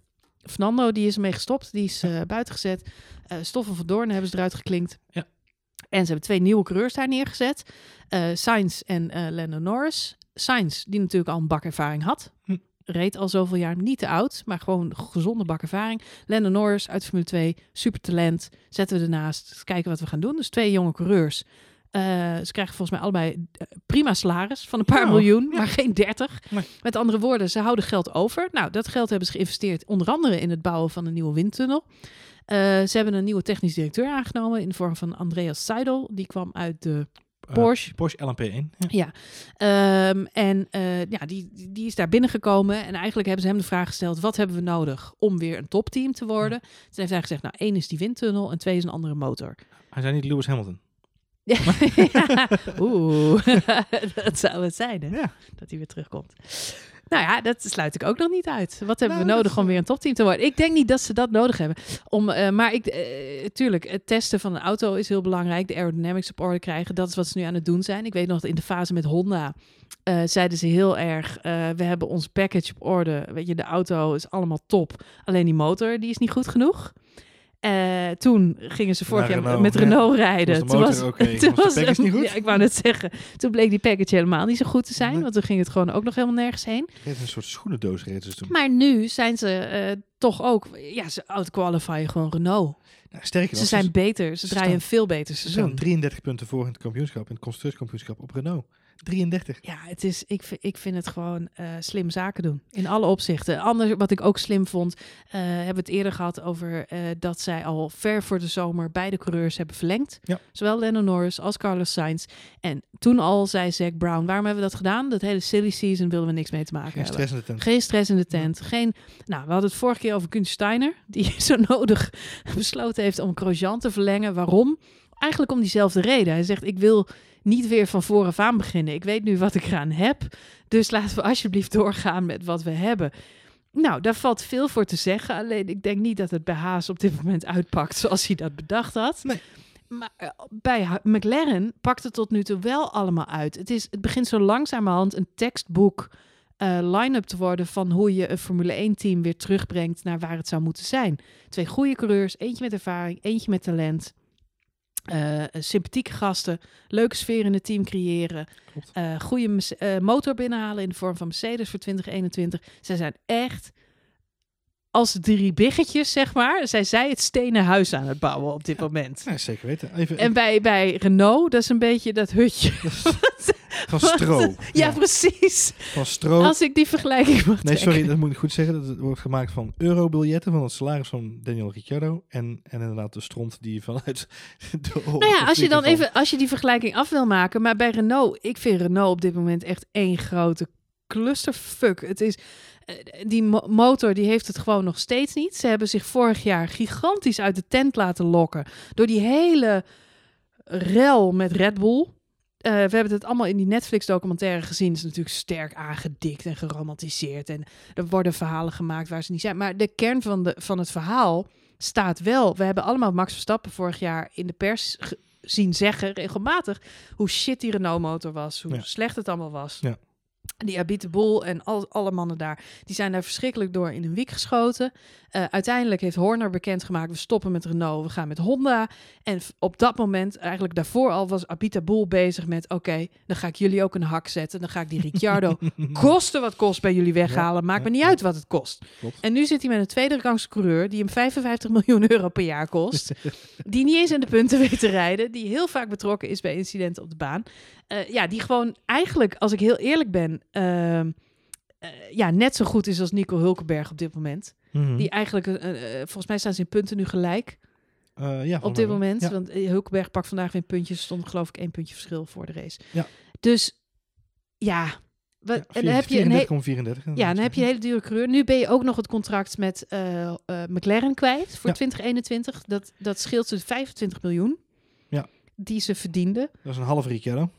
Fernando, die is ermee gestopt. Die is eh buiten gezet. Eh Stoffel van Doorn hebben ze eruit geklinkt. Ja. En ze hebben twee nieuwe coureurs daar neergezet. Eh Sainz en eh Lando Norris. Sainz, die natuurlijk al een bakervaring had. Hm. Reed al zoveel jaar, niet te oud, maar gewoon gezonde bakervaring. Lando Norris uit Formule 2, super talent. Zetten we ernaast, kijken wat we gaan doen. Dus twee jonge coureurs. Eh, ze krijgen volgens mij allebei eh, prima salaris van een paar Ja, miljoen, ja. maar geen 30. Nee. Met andere woorden, ze houden geld over. Nou, dat geld hebben ze geïnvesteerd onder andere in het bouwen van een nieuwe windtunnel. Eh, ze hebben een nieuwe technisch directeur aangenomen in de vorm van Andreas Seidel. Die kwam uit de Porsche. Porsche LMP1. Ja. ja, Ehm, en eh, ja, die, die is daar binnengekomen. En eigenlijk hebben ze hem de vraag gesteld: wat hebben we nodig om weer een topteam te worden? Toen heeft hij gezegd: nou, één is die windtunnel en twee is een andere motor. Hij zei niet Lewis Hamilton. Ja. Oeh, dat zou het zijn, hè? Ja. Dat hij weer terugkomt. Nou ja, dat sluit ik ook nog niet uit. Wat hebben Nou, we dat nodig is, om eh, weer een topteam te worden? Ik denk niet dat ze dat nodig hebben. Om, eh, maar ik, eh, tuurlijk, het testen van een auto is heel belangrijk. De aerodynamics op orde krijgen, dat is wat ze nu aan het doen zijn. Ik weet nog dat in de fase met Honda eh, zeiden ze heel erg: eh, we hebben ons package op orde. Weet je, de auto is allemaal top. Alleen die motor die is niet goed genoeg. Eh, toen gingen ze vorig jaar Renault, met ja. Renault rijden. Was toen Was niet goed? Ja, ik wou net zeggen. Toen bleek die package helemaal niet zo goed te zijn. Nee. Want toen ging het gewoon ook nog helemaal nergens heen. Reed een soort schoenendoos reden ze toen. Maar nu zijn ze eh, toch ook... Ja, ze outqualifyen gewoon Renault. Nou, sterker Ze zijn beter. Ze ze draaien staan- een veel beter ze seizoen. staan 33 punten voor in het kampioenschap, in het constructeurskampioenschap op Renault. 33. Ja, het is, ik, vind- ik vind het gewoon eh, slim zaken doen. In alle opzichten. Anders, wat ik ook slim vond, eh, hebben we het eerder gehad over eh, dat zij al ver voor de zomer beide coureurs hebben verlengd. Ja. Zowel Lando Norris als Carlos Sainz. En toen al zei Zack Brown, waarom hebben we dat gedaan? Dat hele silly season wilden we niks mee te maken Geen hebben. stress in de tent. Geen stress in de tent. Geen, nou, we hadden het vorige keer over Kuhn Steiner, die zo nodig besloten heeft om Grosjean te verlengen. Waarom? Eigenlijk om diezelfde reden. Hij zegt, ik wil niet weer van vooraf aan beginnen. Ik weet nu wat ik eraan heb. Dus laten we alsjeblieft doorgaan met wat we hebben. Nou, daar valt veel voor te zeggen. Alleen ik denk niet dat het bij Haas op dit moment uitpakt zoals hij dat bedacht had. Nee. Maar eh, bij McLaren pakt het tot nu toe wel allemaal uit. Het, is, het begint zo langzamerhand een tekstboek eh, line-up te worden van hoe je een Formule 1-team weer terugbrengt naar waar het zou moeten zijn. Twee goede coureurs, eentje met ervaring, eentje met talent. Eh, sympathieke gasten, leuke sfeer in het team creëren. Eh goede eh, motor binnenhalen in de vorm van Mercedes voor 2021. Zij zijn echt als drie biggetjes, zeg maar. Zijn zij het stenen huis aan het bouwen op dit moment. Ja, zeker weten. Even, En bij, bij Renault, dat is een beetje dat hutje. van stro. Ja, precies. Van stro. Als ik die vergelijking mag Nee, sorry, dat moet ik goed zeggen. Dat het wordt gemaakt van eurobiljetten van het salaris van Daniel Ricciardo. En, en inderdaad de stront die vanuit de Nou ja, als je dan van- even, als je die vergelijking af wil maken, maar bij Renault, ik vind Renault op dit moment echt één grote clusterfuck. Het is, die mo- motor, die heeft het gewoon nog steeds niet. Ze hebben zich vorig jaar gigantisch uit de tent laten lokken door die hele rel met Red Bull. Eh, we hebben het allemaal in die Netflix-documentaire gezien. Het is natuurlijk sterk aangedikt en geromantiseerd. En er worden verhalen gemaakt waar ze niet zijn. Maar de kern van, de, van het verhaal staat wel. We hebben allemaal Max Verstappen vorig jaar in de pers zien zeggen, regelmatig, hoe shit die Renault-motor was. Hoe Ja. slecht het allemaal was. Ja. Die Abite Boel en al, alle mannen daar, die zijn daar verschrikkelijk door in een wiek geschoten. Eh, uiteindelijk heeft Horner bekendgemaakt, we stoppen met Renault, we gaan met Honda. En op dat moment, eigenlijk daarvoor al, was Abita Boel bezig met... oké, dan ga ik jullie ook een hak zetten. Dan ga ik die Ricciardo kosten wat kost bij jullie weghalen. Maakt ja, me niet ja. uit wat het kost. Klopt. En nu zit hij met een tweede rangs coureur... die hem 55 miljoen euro per jaar kost. die niet eens in de punten weet te rijden. Die heel vaak betrokken is bij incidenten op de baan. Eh, ja, die gewoon eigenlijk, als ik heel eerlijk ben... ehm, eh, ja, net zo goed is als Nico Hulkenberg op dit moment. Mhm. Die eigenlijk, eh, volgens mij staan ze in punten nu gelijk ja, op dit moment. Ja. Want Hulkenberg pakt vandaag weer puntjes. Stond geloof ik één puntje verschil voor de race. Ja. Dus ja, wat, Ja, en dan heb je een he- 34,34. ja, dan heb je een hele dure coureur. Nu ben je ook nog het contract met McLaren kwijt voor Ja. 2021. Dat, dat scheelt ze 25 miljoen. Ja. Die ze verdienden. Dat is een half Ricciardo.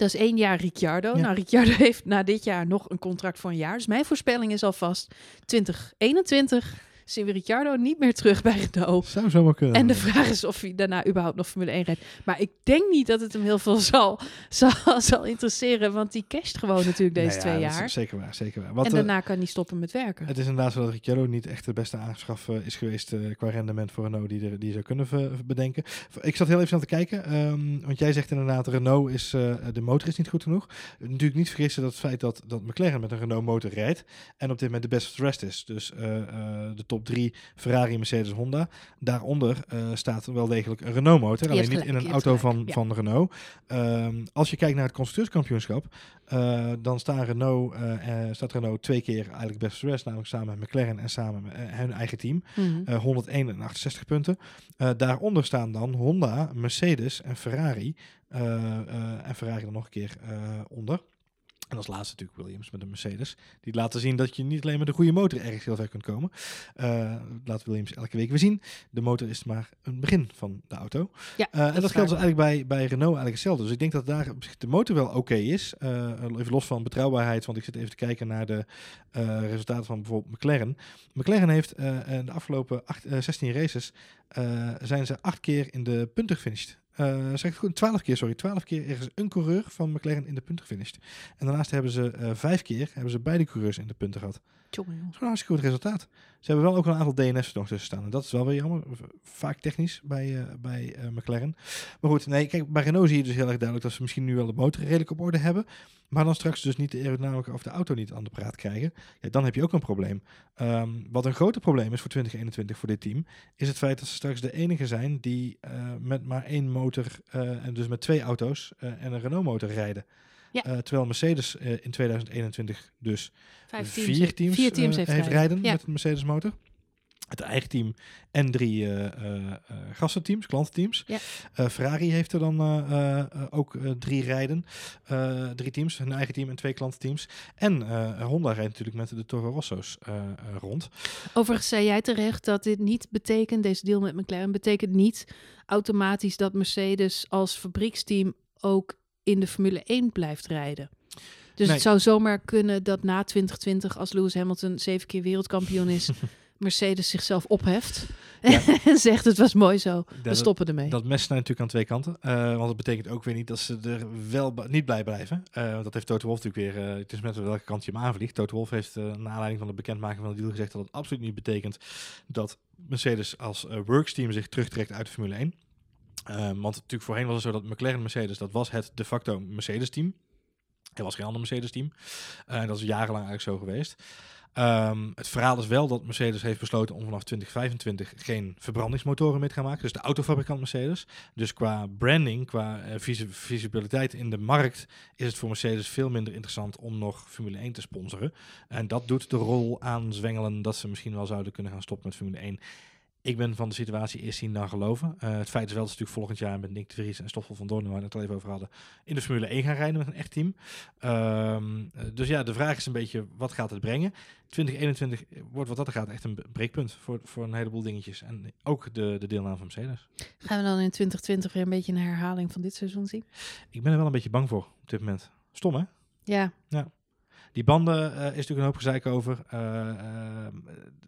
Dat is één jaar Ricciardo. Ja. Nou, Ricciardo heeft na dit jaar nog een contract voor een jaar. Dus mijn voorspelling is alvast 2021 zien we Ricciardo niet meer terug bij Renault. Zou zomaar kunnen. En de vraag is of hij daarna überhaupt nog Formule 1 rijdt. Maar ik denk niet dat het hem heel veel zal, zal, zal interesseren. Want die casht gewoon natuurlijk deze Nou ja, twee jaar. Zeker waar, zeker waar. Wat, En daarna kan hij stoppen met werken. Het is inderdaad zo dat Ricciardo niet echt de beste aanschaf eh, is geweest eh, qua rendement voor Renault die, er, die je zou kunnen bedenken. Ik zat heel even aan te kijken, ehm, want jij zegt inderdaad Renault is, eh, de motor is niet goed genoeg. Natuurlijk niet vergissen dat het feit dat, dat McLaren met een Renault motor rijdt en op dit moment de best of the rest is. Dus de top drie Ferrari, Mercedes, Honda. Daaronder eh, staat wel degelijk een Renault motor, alleen niet in een auto van, ja. van Renault. Ehm, als je kijkt naar het constructeurskampioenschap, eh, dan staan Renault, eh, staat Renault twee keer eigenlijk best rest, namelijk samen met McLaren en samen met hun eigen team. Eh, 101 en 68 punten. Daaronder staan dan Honda, Mercedes en Ferrari. En Ferrari dan nog een keer onder. En als laatste natuurlijk Williams met de Mercedes. Die laten zien dat je niet alleen met een goede motor ergens heel ver kunt komen. Eh laat Williams elke week weer zien. De motor is maar een begin van de auto. Ja, Eh, en dat geldt dus eigenlijk bij, bij Renault eigenlijk hetzelfde. Dus ik denk dat daar de motor wel oké is. Eh, even los van betrouwbaarheid, want ik zit even te kijken naar de resultaten van bijvoorbeeld McLaren. McLaren heeft in de afgelopen acht, eh, 16 races zijn ze acht keer in de punten gefinished. Eh zeg het goed? 12 keer, sorry. 12 keer is een coureur van McLaren in de punten gefinished. En daarnaast hebben ze eh, vijf keer hebben ze beide coureurs in de punten gehad. Dat is een hartstikke goed resultaat. Ze hebben wel ook een aantal DNF's nog tussen staan. En dat is wel weer jammer. Vaak technisch bij, eh, bij eh, McLaren. Maar goed, nee, kijk, bij Renault zie je dus heel erg duidelijk dat ze misschien nu wel de motor redelijk op orde hebben. Maar dan straks dus niet de aerodynamica of de auto niet aan de praat krijgen. Ja, dan heb je ook een probleem. Ehm, wat een groter probleem is voor 2021 voor dit team, is het feit dat ze straks de enige zijn die eh, met maar één motor en dus met twee auto's en een Renault motor rijden. Ja. Eh, terwijl Mercedes eh, in 2021 dus Vijf vier teams, vier teams eh, heeft, heeft rijden Ja. met een Mercedes motor. Het eigen team en drie gastenteams, klantenteams. Ja. Ferrari heeft er dan ook drie rijden. Drie teams, een eigen team en twee klantenteams. En Honda rijdt natuurlijk met de Toro Rosso's rond. Overigens zei jij terecht dat dit niet betekent, deze deal met McLaren, betekent niet automatisch dat Mercedes als fabrieksteam ook in de Formule 1 blijft rijden. Dus Nee. het zou zomaar kunnen dat na 2020, als Lewis Hamilton zeven keer wereldkampioen is, Mercedes zichzelf opheft Ja. en zegt het was mooi zo, we stoppen ermee. Dat mes snijdt natuurlijk aan twee kanten. Eh, want dat betekent ook weer niet dat ze er wel niet blij blijven. Want dat heeft Toto Wolff natuurlijk weer. eh, het is met welke kant je hem aanvliegt. Toto Wolff heeft uh, naar aanleiding van de bekendmaking van de deal gezegd dat het absoluut niet betekent dat Mercedes als uh, worksteam zich terugtrekt uit de Formule 1. Uh, want natuurlijk voorheen was het zo dat McLaren Mercedes, dat was het de facto Mercedes team. Er was geen ander Mercedes team. Uh, dat is jarenlang eigenlijk zo geweest. Ehm, het verhaal is wel dat Mercedes heeft besloten om vanaf 2025 geen verbrandingsmotoren meer te gaan maken. Dus de autofabrikant Mercedes. Dus qua branding, qua eh, visi- visibiliteit in de markt, is het voor Mercedes veel minder interessant om nog Formule 1 te sponsoren. En dat doet de rol aanzwengelen dat ze misschien wel zouden kunnen gaan stoppen met Formule 1. Ik ben van de situatie eerst zien dan geloven. Eh, het feit is wel dat ze natuurlijk volgend jaar met Nick de Vries en Stoffel van Doorn, waar we het al even over hadden, in de Formule 1 gaan rijden met een echt team. Ehm, eh, dus ja, de vraag is een beetje, wat gaat het brengen? 2021 wordt wat dat er gaat echt een breekpunt voor, voor een heleboel dingetjes. En ook de, de deelname van Mercedes. Gaan we dan in 2020 weer een beetje een herhaling van dit seizoen zien? Ik ben er wel een beetje bang voor op dit moment. Stom hè? Ja, Die banden eh, is natuurlijk een hoop gezeik over. Eh, eh,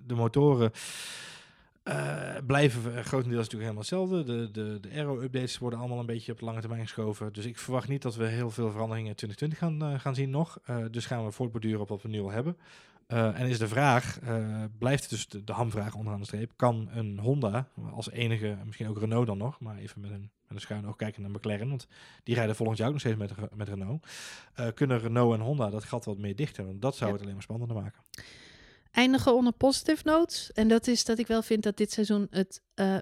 de motoren eh, blijven eh, grotendeels natuurlijk helemaal hetzelfde. De, de, de aero-updates worden allemaal een beetje op de lange termijn geschoven. Dus ik verwacht niet dat we heel veel veranderingen in 2020 gaan, eh, gaan zien nog. Dus gaan we voortborduren op wat we nu al hebben. En is de vraag, blijft het dus de, de hamvraag onderaan de streep, kan een Honda als enige, misschien ook Renault dan nog, maar even met een, met een schuin oog kijken naar McLaren, want die rijden volgend jaar ook nog steeds met, met Renault. Kunnen Renault en Honda dat gat wat meer dichten? Want dat zou Ja. het alleen maar spannender maken. Eindigen onder positive notes. En dat is dat ik wel vind dat dit seizoen het eh,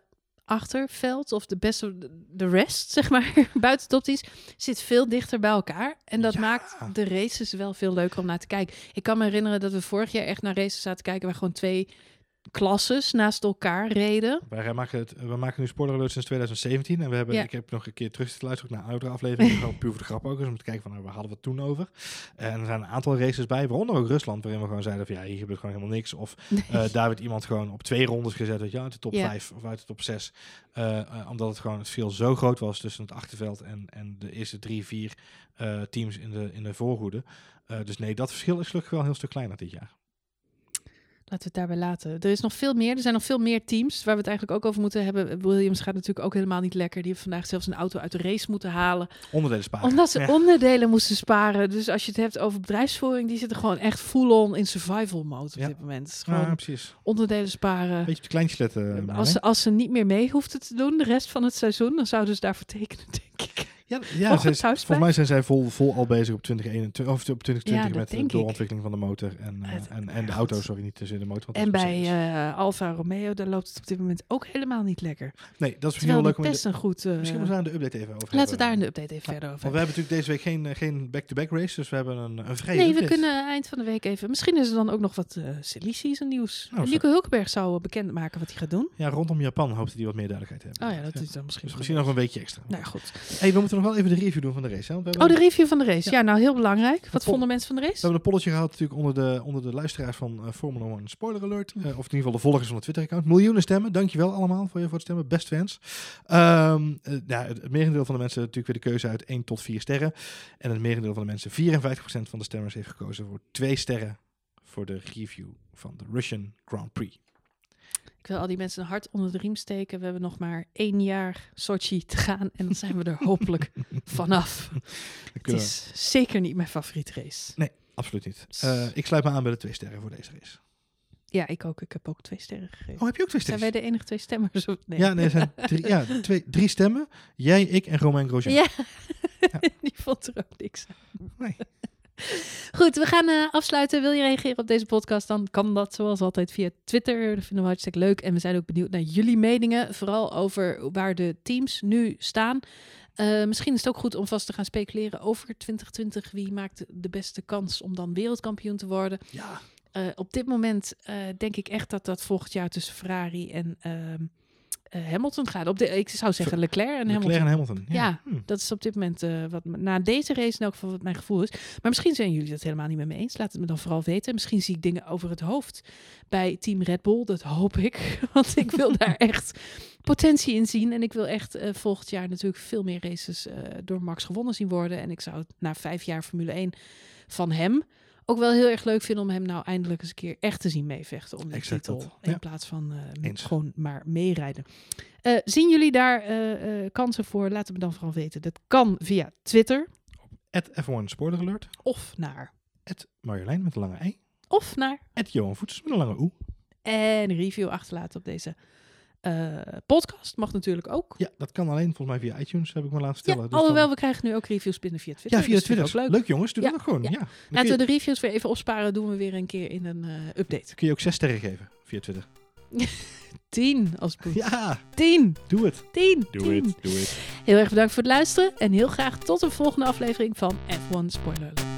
achterveld of de beste, de rest, zeg maar, buiten top 10 zit veel dichter bij elkaar. En dat Ja. maakt de races wel veel leuker om naar te kijken. Ik kan me herinneren dat we vorig jaar echt naar races zaten kijken waar gewoon twee klasses naast elkaar reden. Wij maken, het, we maken nu spoiler alert sinds 2017 en we hebben, Ja. ik heb nog een keer terug te luisteren naar oudere afleveringen, gewoon puur voor de grap ook eens, om te kijken van nou, waar hadden we het toen over. En er zijn een aantal races bij, waaronder ook Rusland, waarin we gewoon zeiden van ja, hier gebeurt gewoon helemaal niks. Of eh, daar werd iemand gewoon op twee rondes gezet, je, wel, uit de top Ja. 5 of uit de top 6. omdat het gewoon het verschil zo groot was tussen het achterveld en, en de eerste drie, vier eh, teams in de, in de voorhoede. Eh, dus nee, dat verschil is gelukkig wel een heel stuk kleiner dit jaar. Laten we het daarbij laten. Er is nog veel meer. Er zijn nog veel meer teams waar we het eigenlijk ook over moeten hebben. Williams gaat natuurlijk ook helemaal niet lekker. Die heeft vandaag zelfs een auto uit de race moeten halen. Onderdelen sparen. Omdat ze Ja. onderdelen moesten sparen. Dus als je het hebt over bedrijfsvoering, die zitten gewoon echt full-on in survival mode op Ja. dit moment. Ja, Gewoon precies. onderdelen sparen. Beetje kleintjes letten. eh, als, ze, als ze niet meer mee hoefden te doen de rest van het seizoen, dan zouden ze daarvoor tekenen, denk ik. Ja, ja ze- volgens mij zijn zij vol, vol al bezig op 2021 of op 2020 Ja, met de ik. doorontwikkeling van de motor en, eh, en, en de auto, sorry, niet tussen de motor. want En bij eh, Alfa Romeo, daar loopt het op dit moment ook helemaal niet lekker. nee, dat is misschien wel leuk om de- testen goed... eh, Misschien moeten we daar de update even over laten we daar in de update even verder over Want we hebben natuurlijk deze week geen, geen back-to-back race, dus we hebben een, een vrije Nee, we kunnen eind van de week even. Misschien is er dan ook nog wat eh silly nieuws. Nou, Nico Hulkenberg zou bekendmaken wat hij gaat doen. Ja, rondom Japan hoopte hij wat meer duidelijkheid te hebben. Oh ja, dat is dan misschien. Dus misschien nog een weekje extra. Nou goed. Hey, we moeten nog wel even de review doen van de race. Hè? Want we hebben, Oh, de review van de race. Ja. Ja, nou heel belangrijk. Wat vonden mensen van de we race? hebben een polletje gehad natuurlijk onder de, onder de luisteraars van uh, Formula 1 Spoiler Alert. Eh, of in ieder geval de volgers van het Twitter-account. Miljoenen stemmen. Dankjewel allemaal voor je voor het stemmen. Best fans. Ja, het, het merendeel van de mensen natuurlijk weer de keuze uit 1 tot 4 sterren. En het merendeel van de mensen, 54% van de stemmers, heeft gekozen voor 2 sterren voor de review van de Russian Grand Prix. Ik wil al die mensen een hart onder de riem steken. We hebben nog maar één jaar Sochi te gaan. En dan zijn we er hopelijk vanaf. Het we- is zeker niet mijn favoriete race. Nee, absoluut niet. Eh, ik sluit me aan bij de 2 sterren voor deze race. Ja, ik ook. Ik heb ook twee sterren gegeven. Oh, heb je ook twee zijn sterren? wij de enige twee stemmers? Of- Nee. Ja, nee, er zijn drie, ja, twee, drie stemmen. Jij, ik en Romain Grosjean. Ja, die vond er ook niks aan. Nee. Goed, we gaan eh, afsluiten. Wil je reageren op deze podcast? Dan kan dat zoals altijd via Twitter. Dat vinden we hartstikke leuk. En we zijn ook benieuwd naar jullie meningen. Vooral over waar de teams nu staan. Eh, misschien is het ook goed om vast te gaan speculeren over 2020. Wie maakt de beste kans om dan wereldkampioen te worden? Ja, Eh, op dit moment denk ik echt dat dat volgend jaar tussen Ferrari en ehm, eh, Hamilton gaat. Op de, ik zou zeggen Leclerc en Hamilton. Leclerc en Hamilton. Ja. Hm. Dat is op dit moment eh, wat na deze race in elk geval wat mijn gevoel is. Maar misschien zijn jullie het helemaal niet met me eens. Laat het me dan vooral weten. Misschien zie ik dingen over het hoofd bij Team Red Bull. Dat hoop ik. Want ik wil daar echt potentie in zien. En ik wil echt eh, volgend jaar natuurlijk veel meer races eh, door Max gewonnen zien worden. En ik zou na vijf jaar Formule 1 van hem ook wel heel erg leuk vinden om hem nou eindelijk eens een keer echt te zien meevechten om de titel. dat, In ja. plaats van Eens. gewoon maar meerijden. Eh, zien jullie daar eh, kansen voor? Laat het me dan vooral weten. Dat kan via Twitter At F1 Spoiler Alert. of naar. At Marjolein met een lange ei. Of naar. At Johan Voets met een lange oe. En een review achterlaten op deze Eh, podcast mag natuurlijk ook. Ja, dat kan alleen volgens mij via iTunes, heb ik me laten Ja, vertellen. Dus alhoewel dan- we krijgen nu ook reviews binnen via Twitter. ja, via dus dat Twitter. Leuk. leuk. jongens, doe Ja, dat gewoon. ja. Ja. Laten je, we de reviews weer even opsparen. Doen we weer een keer in een eh, update. kun je ook zes sterren geven via Twitter. 10 als het moet. Ja, 10. doe het. 10. Doe 10. het, doe het. Heel erg bedankt voor het luisteren. En heel graag tot een volgende aflevering van F1 Spoiler Alert.